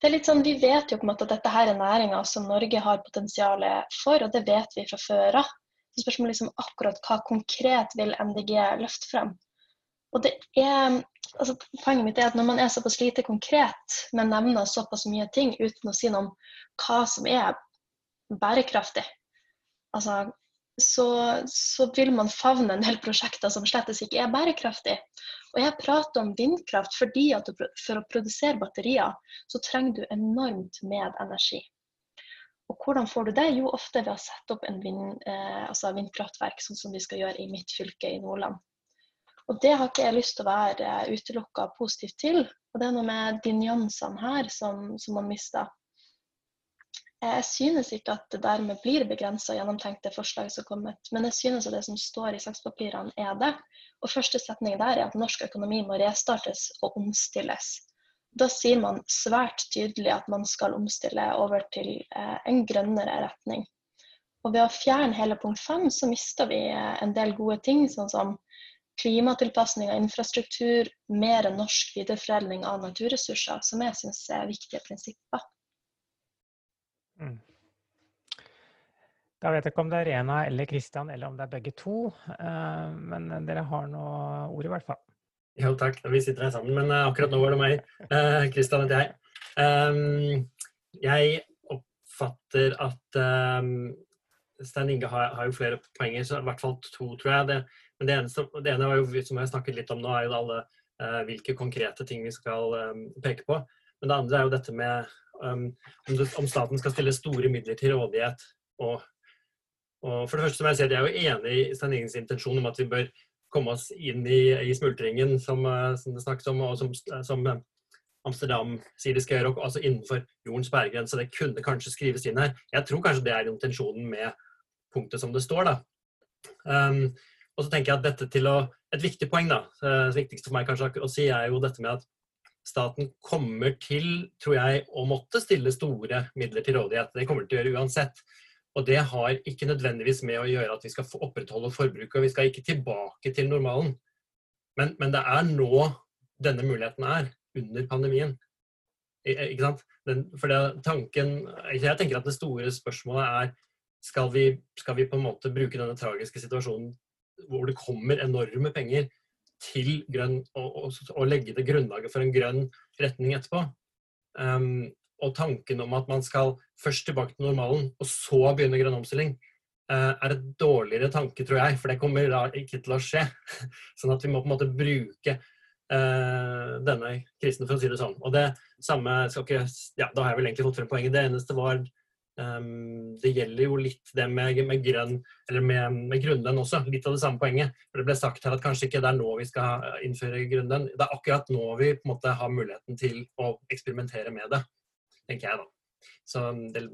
det er litt sånn, Vi vet jo på en måte at dette her er næringer som Norge har potensial for, og det vet vi fra før av. Spørsmålet liksom akkurat hva konkret vil MDG løfte frem. Og det er, altså Poenget mitt er at når man er såpass lite konkret, men nevner såpass mye ting uten å si noe om hva som er bærekraftig, altså, så, så vil man favne en del prosjekter som slett ikke er bærekraftige. Og jeg prater om vindkraft fordi at for å produsere batterier, så trenger du enormt med energi. Og hvordan får du det? Jo, ofte ved å sette opp vind, eh, altså vindkraftverk, sånn som vi skal gjøre i mitt fylke i Nordland. Og det har ikke jeg lyst til å være utelukka positivt til. Og det er noe med de nyansene her som, som man mister. Jeg synes ikke at det dermed blir begrensa gjennomtenkte forslag som kommet, men jeg synes at det som står i sakspapirene er det. Og første setning der er at norsk økonomi må restartes og omstilles. Da sier man svært tydelig at man skal omstille over til eh, en grønnere retning. Og ved å fjerne hele punkt fem, så mister vi eh, en del gode ting, sånn som klimatilpasning av infrastruktur, mer enn norsk videreforedling av naturressurser, som jeg syns er viktige prinsipper. Mm. Da vet jeg ikke om det er Rena eller Kristian, eller om det er begge to. Eh, men dere har nå ord, i hvert fall. Jo, takk. Vi sitter her sammen, men uh, akkurat nå var det meg. Kristian uh, heter jeg. Jeg oppfatter at Stein Inge har, jo flere poenger, så i hvert fall to, tror jeg. Det, men det, eneste, det ene jo, som jeg har snakket litt om nå, er jo alle hvilke konkrete ting vi skal peke på. Men det andre er jo dette med um, om, staten skal stille store midler til rådighet. Og, og for det første må jeg si at jeg er jo enig i Stein Ingens intensjon om at vi bør komme oss inn i, i smultringen, som, uh, som, det snakkes om, og som, som Amsterdam sier de skal gjøre, altså innenfor jordens bæregrense. Det kunne kanskje skrives inn her. Jeg tror kanskje det er intensjonen med punktet som det står. da. Um, og så tenker jeg at dette til å, Et viktig poeng, da, eh, det viktigste for meg kanskje å si, er jo dette med at staten kommer til, tror jeg, å måtte stille store midler til rådighet. Det kommer de til å gjøre uansett. Og det har ikke nødvendigvis med å gjøre at vi skal opprettholde forbruket, og vi skal ikke tilbake til normalen. Men, men det er nå denne muligheten er, under pandemien. Ikke sant? Den, for det, tanken, Jeg tenker at det store spørsmålet er skal vi, skal vi på en måte bruke denne tragiske situasjonen hvor det kommer enorme penger til grønn, og, og, og legge det grunnlaget for en grønn retning etterpå. Um, og tanken om at man skal først tilbake til normalen, og så begynne grønn omstilling, uh, er et dårligere tanke, tror jeg. For det kommer da ikke til å skje. <laughs> sånn at vi må på en måte bruke uh, denne krisen, for å si det sånn. Og det samme skal ikke Ja, da har jeg vel egentlig fått frem poenget. Det eneste var Um, det gjelder jo litt det med, med grønn, eller med, med grunnlønn også. Litt av det samme poenget. For Det ble sagt her at kanskje ikke det er nå vi skal innføre grunnlønn. Det er akkurat nå vi på en måte har muligheten til å eksperimentere med det, tenker jeg da. Så, det,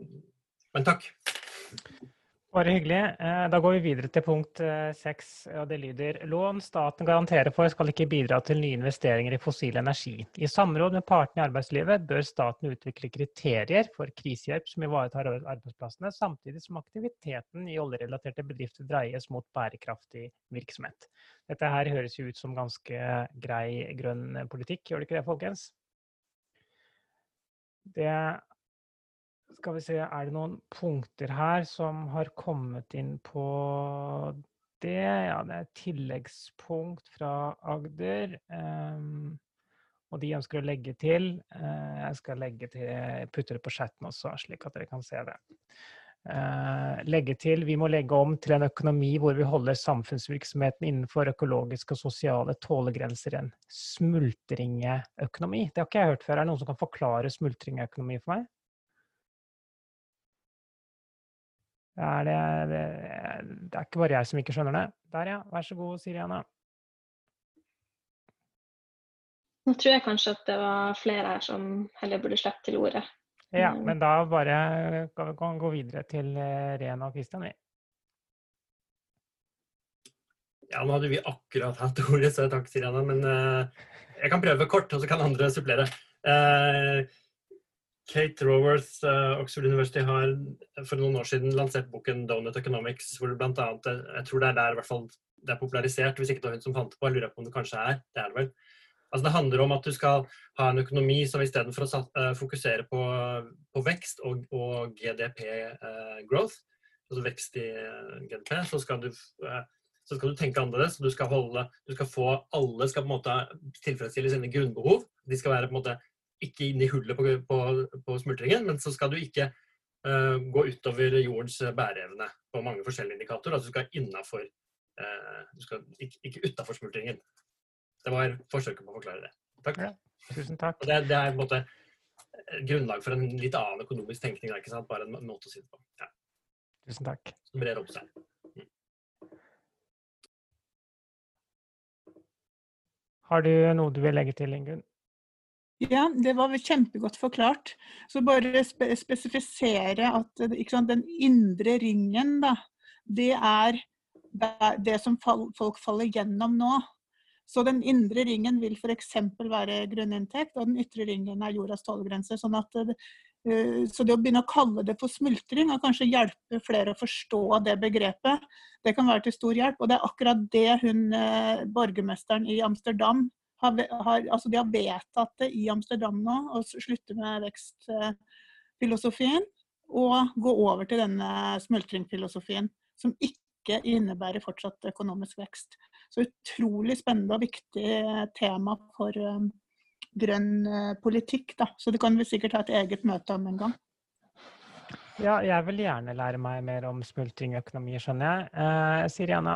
men takk. Bare hyggelig. Eh, da går vi videre til punkt eh, seks, og det lyder lån staten garanterer for skal ikke bidra til nye investeringer i fossil energi. I samråd med partene i arbeidslivet bør staten utvikle kriterier for krisehjelp som ivaretar arbeidsplassene, samtidig som aktiviteten i oljerelaterte bedrifter dreies mot bærekraftig virksomhet. Dette her høres jo ut som ganske grei grønn politikk, gjør det ikke det, folkens? Det skal vi se, er det noen punkter her som har kommet inn på det? Ja, det er et tilleggspunkt fra Agder. Um, og de ønsker å legge til. Uh, jeg skal legge til, putte det på chatten også, slik at dere kan se det. Uh, legge til, Vi må legge om til en økonomi hvor vi holder samfunnsvirksomheten innenfor økologiske og sosiale tålegrenser. En smultringeøkonomi. Det har ikke jeg hørt før. Er det noen som kan forklare smultringeøkonomi for meg? Er det, det, det, er ikke bare jeg som ikke skjønner det. Der, ja. Vær så god, Siriana. Nå tror jeg kanskje at det var flere her som heller burde slippe til ordet. Ja, mm. men da bare kan vi gå videre til eh, Rena og Kristian, vi. Ja, nå hadde vi akkurat hatt ordet, så takk, Siriana. Men uh, jeg kan prøve kort, og så kan andre supplere. Uh, Kate Raworth, uh, Oxford University, har for noen år siden lansert boken 'Donut Economics', hvor blant annet, eh, jeg tror det er der i hvert fall det er popularisert, hvis ikke det var hun som fant det på. Jeg lurer på om det kanskje er. Det er det vel. Altså Det handler om at du skal ha en økonomi som istedenfor å uh, fokusere på, på vekst og, og GDP uh, growth, altså vekst i GDP, så skal du så skal du tenke annerledes. Du skal, holde, du skal få Alle skal på en måte tilfredsstille sine grunnbehov. De skal være på en måte ikke inn i hullet på, på, på smultringen, men så skal du ikke uh, gå utover jordens bæreevne på mange forskjellige indikatorer. Altså du skal innafor uh, Du skal ikke, ikke utafor smultringen. Det var forsøket på å forklare det. Takk. Ja, tusen takk. Det, det er på en måte grunnlag for en litt annen økonomisk tenkning. ikke sant? Bare en måte å si det på. Ja. Tusen takk. Som brer opp seg. Har du noe du vil legge til, Ingunn? Ja, det var kjempegodt forklart. Så bare spe spesifisere at sant, den indre ringen, da, det er det som folk faller gjennom nå. Så den indre ringen vil f.eks. være grunninntekt, og den ytre ringen er jordas tålegrense. Sånn at, uh, så det å begynne å kalle det for smultring, og kanskje hjelpe flere å forstå det begrepet, det kan være til stor hjelp. Og det er akkurat det hun, uh, borgermesteren i Amsterdam har, har, altså de har vedtatt det i Amsterdam nå, å slutte med vekstfilosofien og gå over til denne smultringfilosofien, som ikke innebærer fortsatt økonomisk vekst. Så utrolig spennende og viktig tema for um, grønn uh, politikk. Da. Så det kan vi sikkert ha et eget møte om en gang. Ja, jeg vil gjerne lære meg mer om smultringøkonomi, skjønner jeg. Eh, Siriana?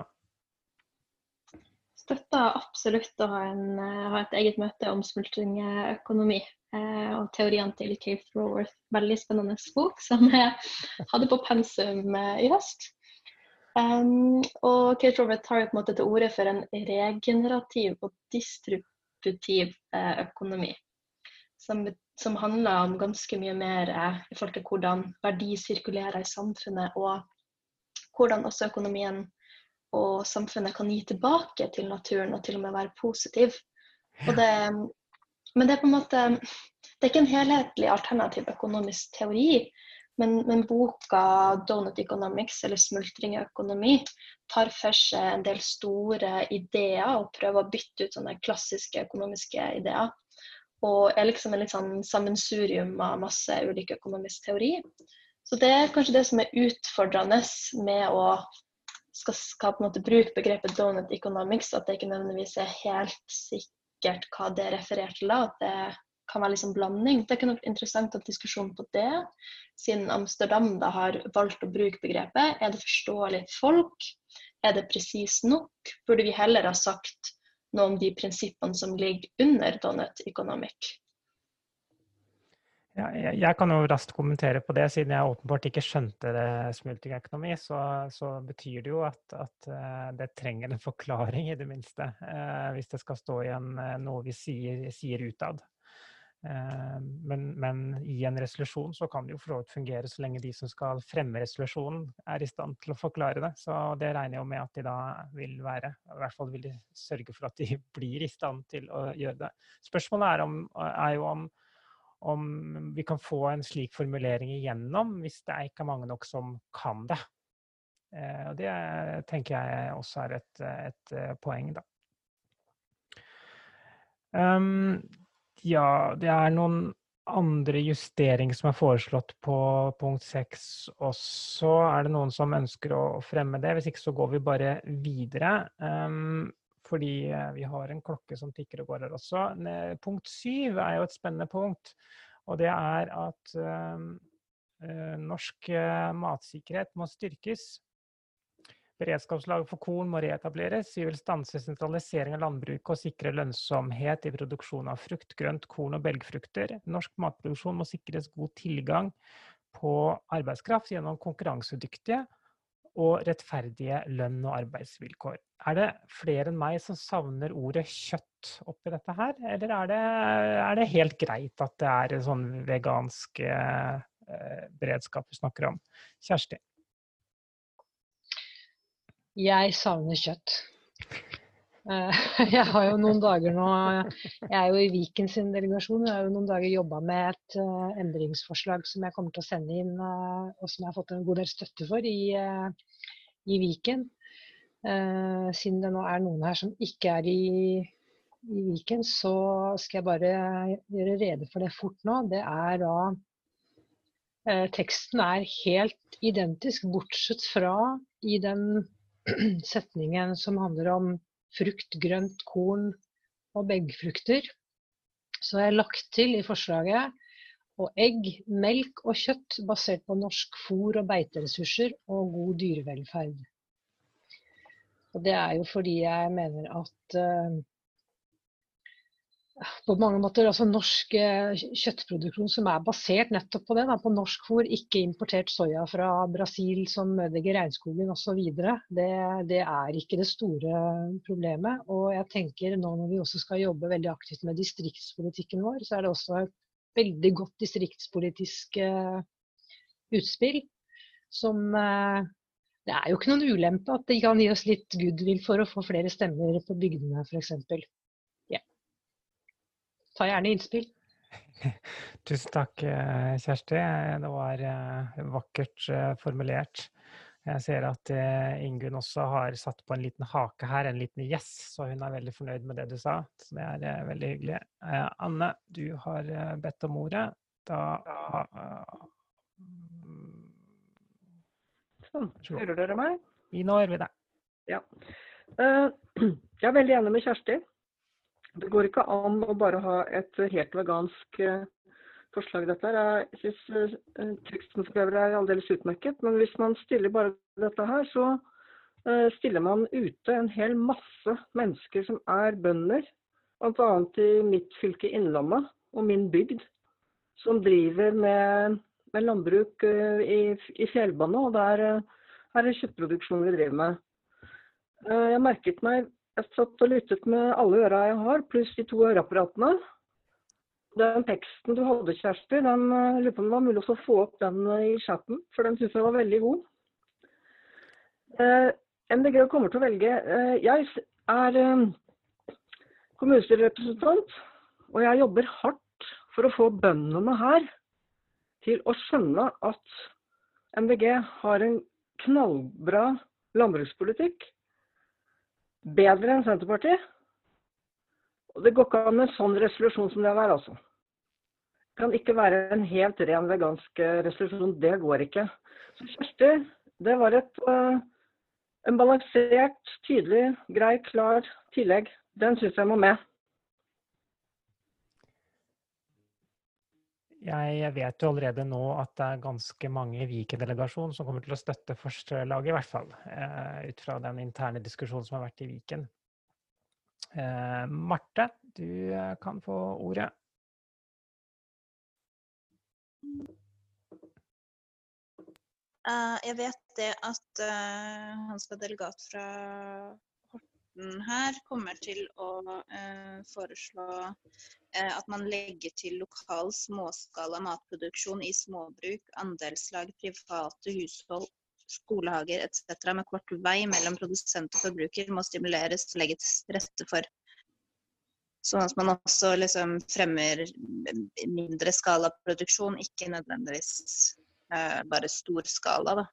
Støtter absolutt å ha, en, uh, ha et eget møte om smultringøkonomi. Eh, og teoriene til Keith Raworth. Veldig spennende bok som jeg hadde på pensum eh, i høst. Um, og Kate Robert tar jo på en måte til orde for en regenerativ og distributiv eh, økonomi. Som, som, handler om ganske mye mer eh, i forhold til hvordan verdi sirkulerer i samfunnet, og hvordan også økonomien og samfunnet kan gi tilbake til naturen, og til og med være positiv. Det, men det er på en måte det er ikke en helhetlig alternativ økonomisk teori, men, men, boka 'Donut Economics', eller 'Smultring i økonomi', tar for seg en del store ideer og prøver å bytte ut sånne klassiske økonomiske ideer. Og er liksom en litt sånn sammensurium av masse ulik økonomisk teori. Så det er kanskje det som er utfordrende med å skal, skal på en måte bruke begrepet 'donut economics', at det ikke nødvendigvis er helt sikkert hva det refererer til. at det kan være liksom blanding. Det kunne vært interessant å ha diskusjon på det, siden Amsterdam da har valgt å bruke begrepet. Er det forståelig for folk? Er det presist nok? Burde vi heller ha sagt noe om de prinsippene som ligger under Donut Economic? Ja, jeg, jeg, kan jo raskt kommentere på det, siden jeg åpenbart ikke skjønte det smultringøkonomi. Så, så betyr det jo at, at, eh, det trenger en forklaring, i det minste. Eh, hvis det skal stå igjen en noe vi sier, sier utad. Eh, men, men, i en resolusjon så kan det jo for så vidt fungere så lenge de som skal fremme resolusjonen er i stand til å forklare det. Så det regner jeg jo med at de da vil være. I hvert fall vil de sørge for at de <laughs> blir i stand til å gjøre det. Spørsmålet er, om, er jo om, om vi kan få en slik formulering igjennom hvis det er ikke mange nok som kan det. Eh, og det tenker jeg også er et, et eh, poeng, da. Um, ja, det er noen andre justeringer som er foreslått på punkt 6 også. Er det noen som ønsker å fremme det? Hvis ikke så går vi bare videre. Um, fordi eh, vi har en klokke som tikker og går her også. Punkt 7 er jo et spennende punkt. Og det er at um, norsk eh, matsikkerhet må styrkes. Beredskapslaget for korn må reetableres. Vi vil stanse sentralisering av landbruket og sikre lønnsomhet i produksjon av frukt, grønt, korn og belgfrukter. Norsk matproduksjon må sikres god tilgang på arbeidskraft gjennom konkurransedyktige og rettferdige lønn- og arbeidsvilkår. Er det flere enn meg som savner ordet kjøtt oppi dette her, eller er det, er det helt greit at det er sånn vegansk eh, beredskap vi snakker om? Kjersti? Jeg savner kjøtt. Eh, <laughs> jeg har jo noen dager nå Jeg er jo i Viken sin delegasjon. Jeg har jo noen dager jobba med et uh, endringsforslag som jeg kommer til å sende inn, uh, og som jeg har fått en god del støtte for i, i Viken. siden det nå er noen her som ikke er i, i Viken, så skal jeg bare gjøre rede for det fort nå. Det er da Teksten er helt identisk, bortsett fra i den <clears throat> setningen som handler om frukt, grønt, korn og begfrukter. Så har jeg lagt til i forslaget og egg, melk og kjøtt basert på norsk fôr og beiteressurser og god dyrevelferd. Og det er jo fordi jeg mener at uh, på mange måter altså norsk eh, kjøttproduksjon som er basert nettopp på det, da, på norsk fôr, ikke importert soya fra Brasil som ødelegger regnskogen osv. Det, det er ikke det store problemet. Og jeg tenker nå når vi også skal jobbe veldig aktivt med distriktspolitikken vår, så er det også et veldig godt distriktspolitisk uh, utspill som uh, det er jo ikke noen ulempe at det kan gi oss litt goodwill for å få flere stemmer på bygdene f.eks ta gjerne innspill. <laughs> Tusen takk, eh, Kjersti. Det var eh, vakkert eh, formulert. Jeg ser at Ingunn også har satt på en liten hake her, en liten yes, så hun er veldig fornøyd med det du sa. Så det er veldig hyggelig. Anne, du har bedt om ordet. Da Sånn. Hører dere meg? Nå hører vi deg. Ja. <clears throat> Jeg er veldig enig med Kjersti. Det går ikke an å bare ha et helt vegansk eh, forslag dette her. Jeg syns uh, teksten for øvrig er aldeles utmerket. Men hvis man stiller bare dette her, så uh, stiller man ute en hel masse mennesker som er bønder. Bl.a. i mitt fylke Innlandet og min bygd, som driver med, med landbruk i, i fjellbane, Og det er, er det kjøttproduksjon vi driver med. Jeg merket meg jeg satt og lyttet med alle øra jeg har, pluss de to øreapparatene. Den teksten du hadde, Kjersti, den eh, lurer på om det var mulig å få opp den eh, i chatten, for den syns jeg var veldig god. Eh, MDG kommer til å velge eh, Jeg er eh, kommunestyrerepresentant, og jeg jobber hardt for å få bøndene her til å skjønne at MDG har en knallbra landbrukspolitikk bedre enn Senterpartiet. Og Det går ikke an med en sånn resolusjon som det er, altså. Det kan ikke være en helt ren vegansk resolusjon. Det går ikke. Så Kjersti, det var et uh, en balansert, tydelig, grei, klar tillegg. Den syns jeg må med. Jeg vet jo allerede nå at det er ganske mange i Viken-delegasjonen som kommer til å støtte forslaget, i hvert fall. Eh, ut fra den interne diskusjonen som har vært i Viken. Eh, Marte, du eh, kan få ordet. jeg vet det at han skal delegat fra Horten her kommer til å foreslå at man legger til lokal småskala matproduksjon i småbruk, andelslag, private hushold, skolehager etc. med kort vei mellom produsent og forbruker må stimuleres og å legge til rette for. Sånn at man også liksom fremmer mindre skala produksjon, ikke nødvendigvis eh, bare stor skala. Da.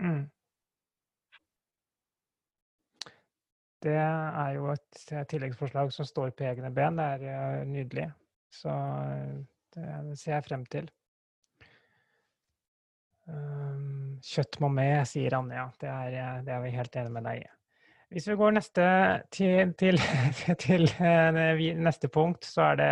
Mm. Det er jo et tilleggsforslag som står på egne ben. Det er eh, nydelig. Så eh, det ser jeg frem til. Um, kjøtt må med, sier Anja. Det er, eh, det er vi helt enig med deg i. Hvis vi går neste til, til, <laughs> til, neste punkt, så er det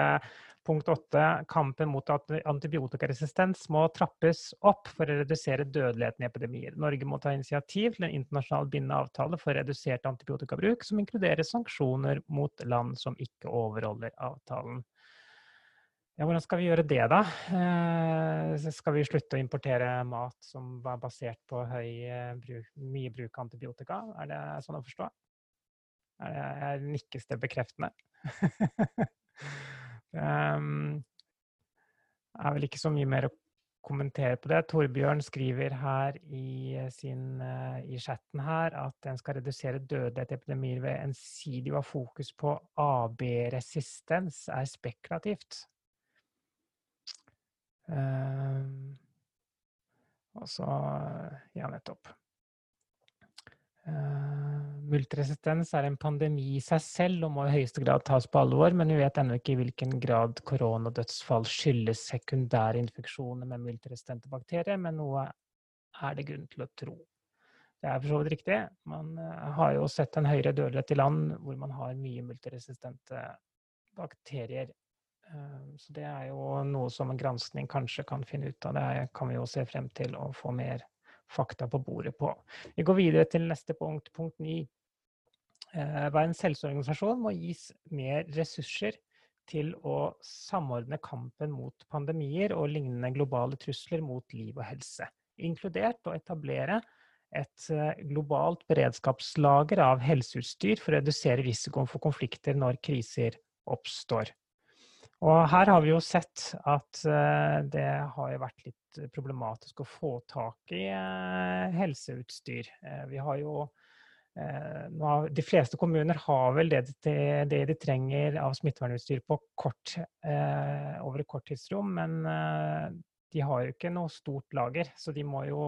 Punkt åtte, kampen mot antibiotikaresistens må trappes opp for å redusere dødeligheten i epidemier. Norge må ta initiativ til en internasjonal bindende avtale for redusert antibiotikabruk, som inkluderer sanksjoner mot land som ikke overholder avtalen. Ja, hvordan skal vi gjøre det, da? Eh, skal vi slutte å importere mat som var basert på høy, eh, mye bruk av antibiotika? Er det sånn å forstå? Er det, nikkes det bekreftende? <laughs> Um, er vel ikke så mye mer å kommentere på det. Torbjørn skriver her i, sin, uh, i chatten her at en skal redusere dødelighet i epidemier ved ensidig å ha fokus på AB-resistens er spekulativt. Um, og så Ja, nettopp. Uh, multiresistens er en pandemi i seg selv og må i høyeste grad tas på alvor, men vi vet ennå ikke i hvilken grad koronadødsfall skyldes sekundære infeksjoner med multiresistente bakterier, men noe er det grunn til å tro. Det er for så vidt riktig. Man uh, har jo sett en høyere dødelighet i land hvor man har mye multiresistente bakterier. Uh, så det er jo noe som en granskning kanskje kan finne ut av. Det kan vi jo se frem til å få mer fakta på bordet på. Vi går videre til neste punkt, punkt ni. Verdens helseorganisasjon må gis mer ressurser til å samordne kampen mot pandemier og lignende globale trusler mot liv og helse, inkludert å etablere et globalt beredskapslager av helseutstyr for å redusere risikoen for konflikter når kriser oppstår. Og her har vi jo sett at det har vært litt problematisk å få tak i helseutstyr. Vi har jo de fleste kommuner har vel det, de trenger av smittevernutstyr på kort, over et kort tidsrom, men de har jo ikke noe stort lager. Så de må jo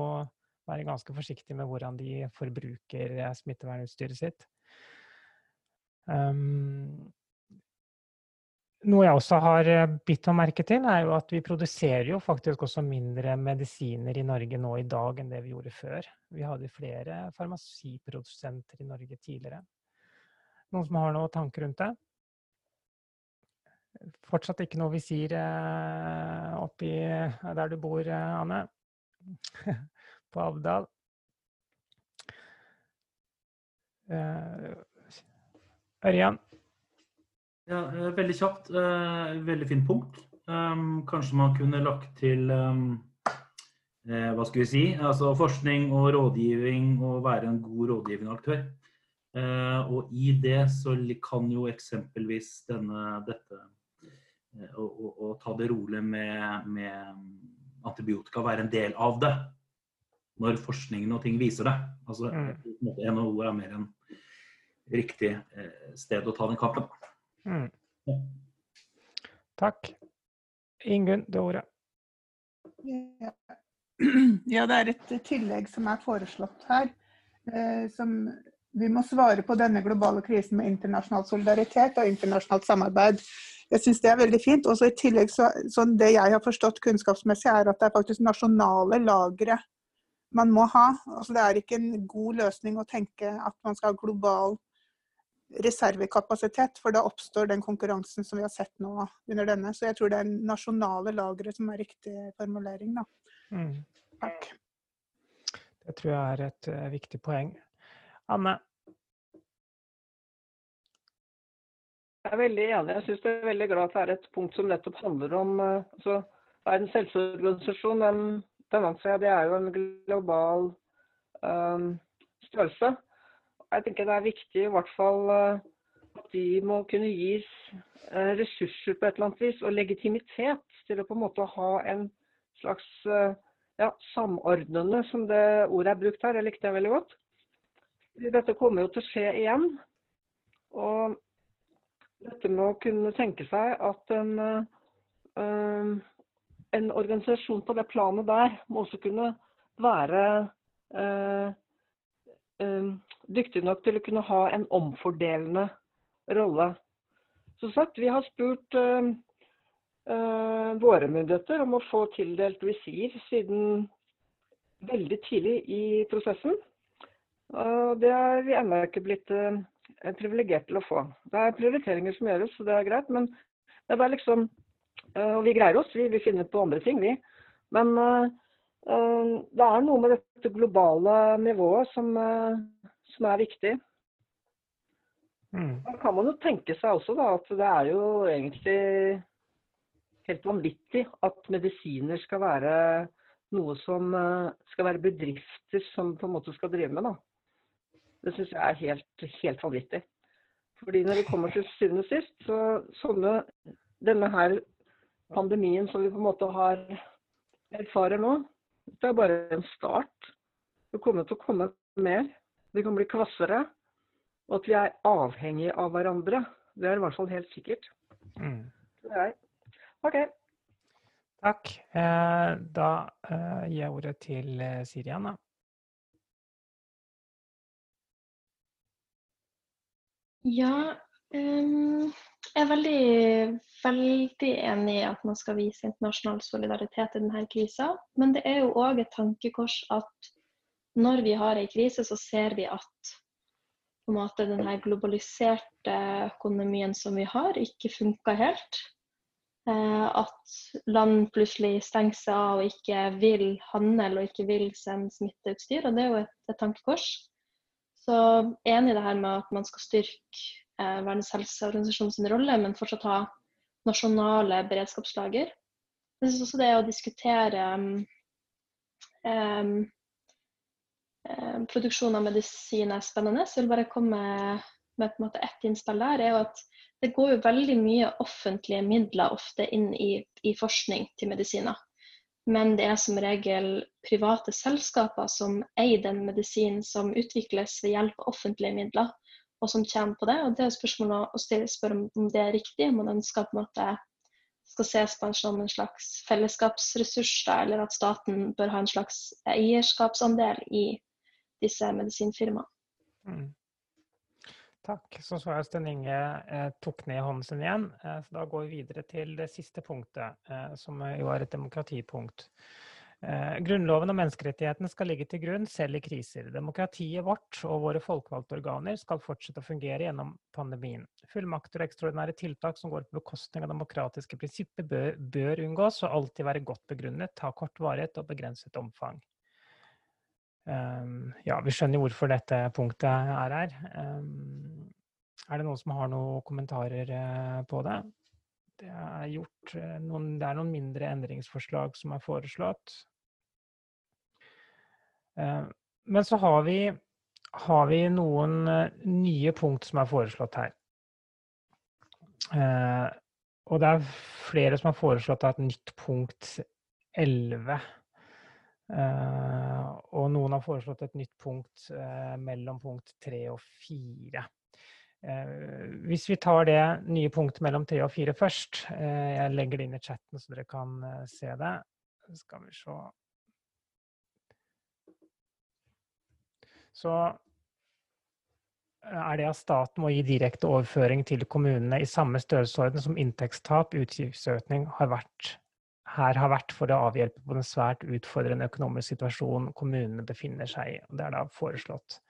være ganske forsiktige med hvordan de forbruker smittevernutstyret sitt. Um, noe jeg også har bitt meg merke til, er jo at vi produserer jo faktisk også mindre medisiner i Norge nå i dag enn det vi gjorde før. Vi hadde flere farmasiprodusenter i Norge tidligere. Noen som har noen tanker rundt det? Fortsatt ikke noe visir oppi der du bor, Anne? <laughs> På Avdal? Ørjan? Ja, veldig kjapt. Veldig fint punkt. Kanskje man kunne lagt til hva skal vi si, altså forskning og rådgivning og være en god rådgivende aktør. Og i det så kan jo eksempelvis denne, dette å, å, å ta det rolig med, med antibiotika være en del av det. Når forskningen og ting viser det. Altså, NHO er mer en riktig sted å ta den kampen. Mm. Takk. Ingunn, det ordet. Ja, det er et tillegg som er foreslått her. Eh, som vi må svare på denne globale krisen med internasjonal solidaritet og internasjonalt samarbeid. Jeg syns det er veldig fint. Også i tillegg så, sånn Det jeg har forstått kunnskapsmessig, er at det er faktisk nasjonale lagre man må ha. Altså det er ikke en god løsning å tenke at man skal ha global reservekapasitet, for da oppstår den konkurransen som vi har sett nå under denne. Så jeg tror det er nasjonale lagre som er riktig formulering. Da. Mm. Takk. Det tror jeg er et uh, viktig poeng. Anne? Jeg er veldig enig. Jeg synes det er veldig glad at det er et punkt som nettopp handler om uh, altså, Verdens helseorganisasjon. Den, den anser jeg det er jo en global um, størrelse jeg tenker det er viktig i hvert fall eh, at de må kunne gis eh, ressurser på et eller annet vis, og legitimitet til å på en måte ha en slags eh, ja, samordnende, som det ordet er brukt her. Jeg likte det veldig godt. Dette kommer jo til å skje igjen. Og dette med å kunne tenke seg at en, en organisasjon på det planet der må også kunne være dyktig nok til å kunne ha en omfordelende rolle. Som sagt, vi har spurt uh, uh, våre myndigheter om å få tildelt visir siden veldig tidlig i prosessen. Og det er vi ennå ikke blitt privilegert til å få. Det er prioriteringer som gjøres, så det er greit. Men det er liksom Og vi greier oss, vi, vi finner på andre ting, vi. Men det er noe med dette globale nivået som som er viktig. Mm. Da kan man jo tenke seg også da, at det er jo egentlig helt vanvittig at medisiner skal være noe som eh, skal være bedrifter som på en måte skal drive med. da. Det syns jeg er helt, helt vanvittig. Fordi når det kommer til syvende og sist, så sånne Denne her pandemien som vi på en måte har erfarer nå, det er bare en start. Det kommer til å komme mer. Vi kan bli kvassere. Og at vi er avhengige av hverandre. Det er i hvert fall helt sikkert. Mm. Det er. OK. Takk. Eh, da eh, gir jeg ordet til eh, Sirian, da. Ja, um, jeg er veldig, veldig enig i at man skal vise internasjonal solidaritet i denne krisa. Men det er jo òg et tankekors at når vi har ei krise, så ser vi at på en måte denne globaliserte økonomien som vi har, ikke funker helt. Eh, at land plutselig stenger seg av og ikke vil handle og ikke vil sende smitteutstyr. Og det er jo et, et tankekors. Så enig i det her med at man skal styrke eh, Verdens helseorganisasjon sin rolle, men fortsatt ha nasjonale beredskapslager. Jeg syns også det å diskutere um, um, produksjon av medisin er spennende. Så jeg vil bare komme med på en måte ett innspill der. er jo at Det går jo veldig mye offentlige midler ofte inn i, i forskning til medisiner. Men det er som regel private selskaper som eier den medisinen som utvikles ved hjelp av offentlige midler og som tjener på det. Og det er spørsmålet å stille, spørre om det er riktig, om man ønsker på en måte skal ses på som en slags fellesskapsressurs, da, eller at staten bør ha en slags eierskapsandel i disse medisinfirmaene. Mm. Takk. Så så jeg Sten Inge eh, tok ned hånden sin igjen. Eh, så da går vi videre til det siste punktet, eh, som jo er et demokratipunkt. Eh, grunnloven og menneskerettighetene skal ligge til grunn selv i kriser. Demokratiet vårt og våre folkevalgte organer skal fortsette å fungere gjennom pandemien. Fullmakter og ekstraordinære tiltak som går på bekostning av demokratiske prinsipper bør, bør unngås og alltid være godt begrunnet, ha kort varighet og begrenset omfang. Um, ja, vi skjønner hvorfor dette punktet er her. Um, er det noen som har noen kommentarer på det? Det er, gjort, noen, det er noen mindre endringsforslag som er foreslått. Eh, men så har vi, har vi noen eh, nye punkt som er foreslått her. Eh, og det er flere som har foreslått et nytt punkt 11. og noen har foreslått et nytt punkt mellom punkt 3 og 4. hvis vi tar det nye punktet mellom 3 og 4 først Jeg legger det inn i chatten så dere kan se det. Skal vi se så er det at staten må gi direkte overføring til kommunene i samme størrelsesorden som inntektstap, utgiftsøkning, har vært, her har vært for å avhjelpe på den svært utfordrende økonomiske situasjonen kommunene befinner seg i. Det er da foreslått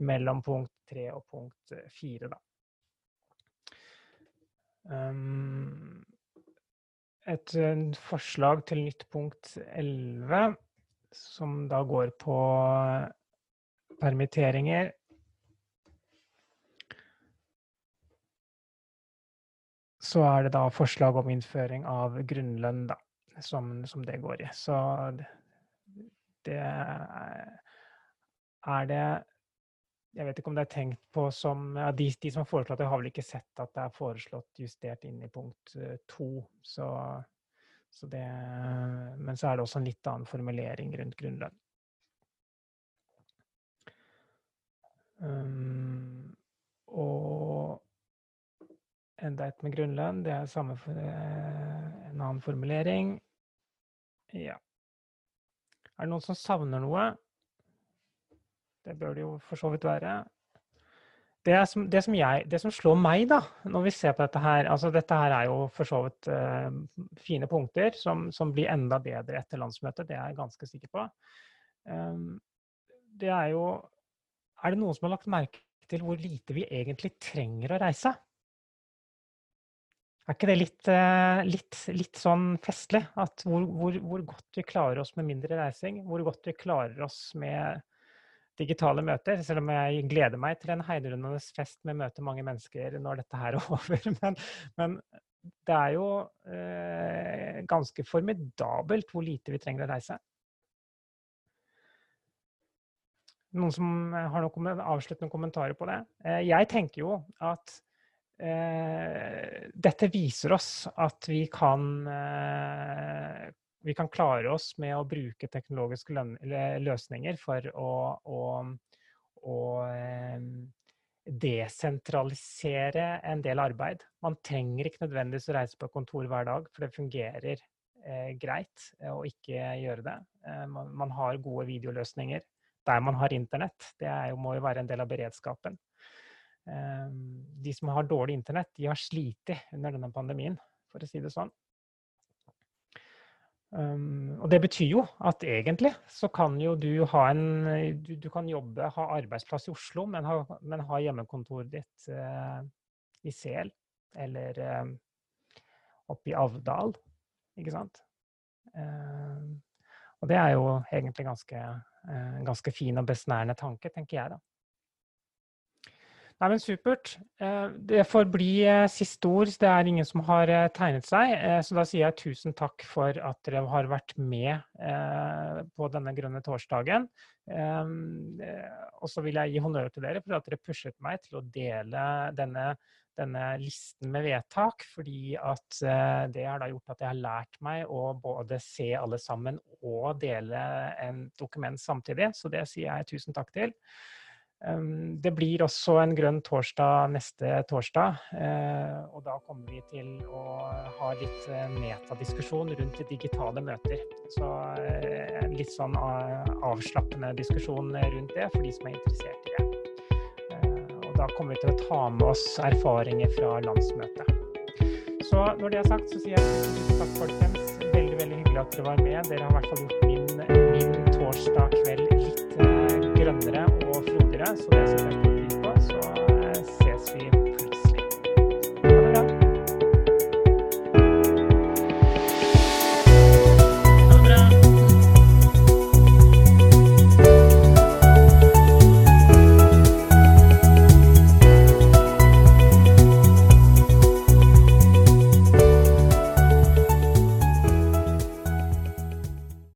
mellom punkt tre og punkt fire, da. Um, et forslag til nytt punkt 11, som da går på permitteringer. Så er det da forslag om innføring av grunnlønn, da, som, som det går i. Så det er det Jeg vet ikke om det er tenkt på som ja, de, de, som har foreslått det, har vel ikke sett at det er foreslått justert inn i punkt eh, to. Så, så det, men så er det også en litt annen formulering rundt grunnlønn. Um, og enda et med grunnlønn. Det er samme for, eh, en annen formulering. Ja. Er det noen som savner noe? Det bør det jo for så vidt være. Det som, det, som jeg, det som, slår meg, da, når vi ser på dette her altså Dette her er jo for så vidt uh, fine punkter som, som, blir enda bedre etter landsmøtet. Det er jeg ganske sikker på. Um, det er jo er det noen som har lagt merke til hvor lite vi egentlig trenger å reise? Er ikke det litt, eh, litt, litt sånn festlig? At hvor, hvor, hvor, godt vi klarer oss med mindre reising? Hvor godt vi klarer oss med digitale møter? Selv om jeg gleder meg til en heidrundende fest med å møte mange mennesker når dette her er <laughs> over. Men, men det er jo eh, ganske formidabelt hvor lite vi trenger å reise. Noen som eh, har noen avsluttende kommentarer på det? Eh, jeg tenker jo at eh, dette viser oss at vi kan, eh, vi kan klare oss med å bruke teknologiske løsninger for å, å, å eh, desentralisere en del arbeid. Man trenger ikke nødvendigvis å reise på kontor hver dag, for det fungerer eh, greit å ikke gjøre det. Man, man har gode videoløsninger der man har internett. Det jo, må jo være en del av beredskapen. Ehm, de som har dårlig internett, de har slitt under denne pandemien, for å si det sånn. Um, og det betyr jo at egentlig så kan jo du ha en Du, du kan jobbe, ha arbeidsplass i Oslo, men ha, men ha hjemmekontoret ditt uh, i Sel eller uh, oppe i Avdal, ikke sant. Uh, og det er jo egentlig ganske, uh, ganske fin og besnærende tanke, tenker jeg da. Nei, men Supert. Eh, det får bli eh, siste ord. Det er ingen som har eh, tegnet seg. Så da sier jeg tusen takk for at dere har vært med på denne grønne torsdagen. Og så vil jeg gi honnør til dere for at dere pushet meg til å dele denne, denne listen med vedtak. Fordi at det har da gjort at jeg har lært meg å både se alle sammen og dele en dokument samtidig. Så det sier jeg tusen takk til. Det blir også en grønn torsdag neste torsdag. Eh, og da kommer vi til å ha litt eh, metadiskusjon rundt digitale møter. Så eh, en litt sånn avslappende diskusjon rundt det for de som er interessert i det da kommer vi til å ta med oss erfaringer fra landsmøtet. Så når det er sagt, så sier jeg tusen takk, folkens. Veldig veldig hyggelig at dere var med. Dere har i hvert fall gjort min, min torsdag kveld litt eh, grønnere og frodigere, så det er så er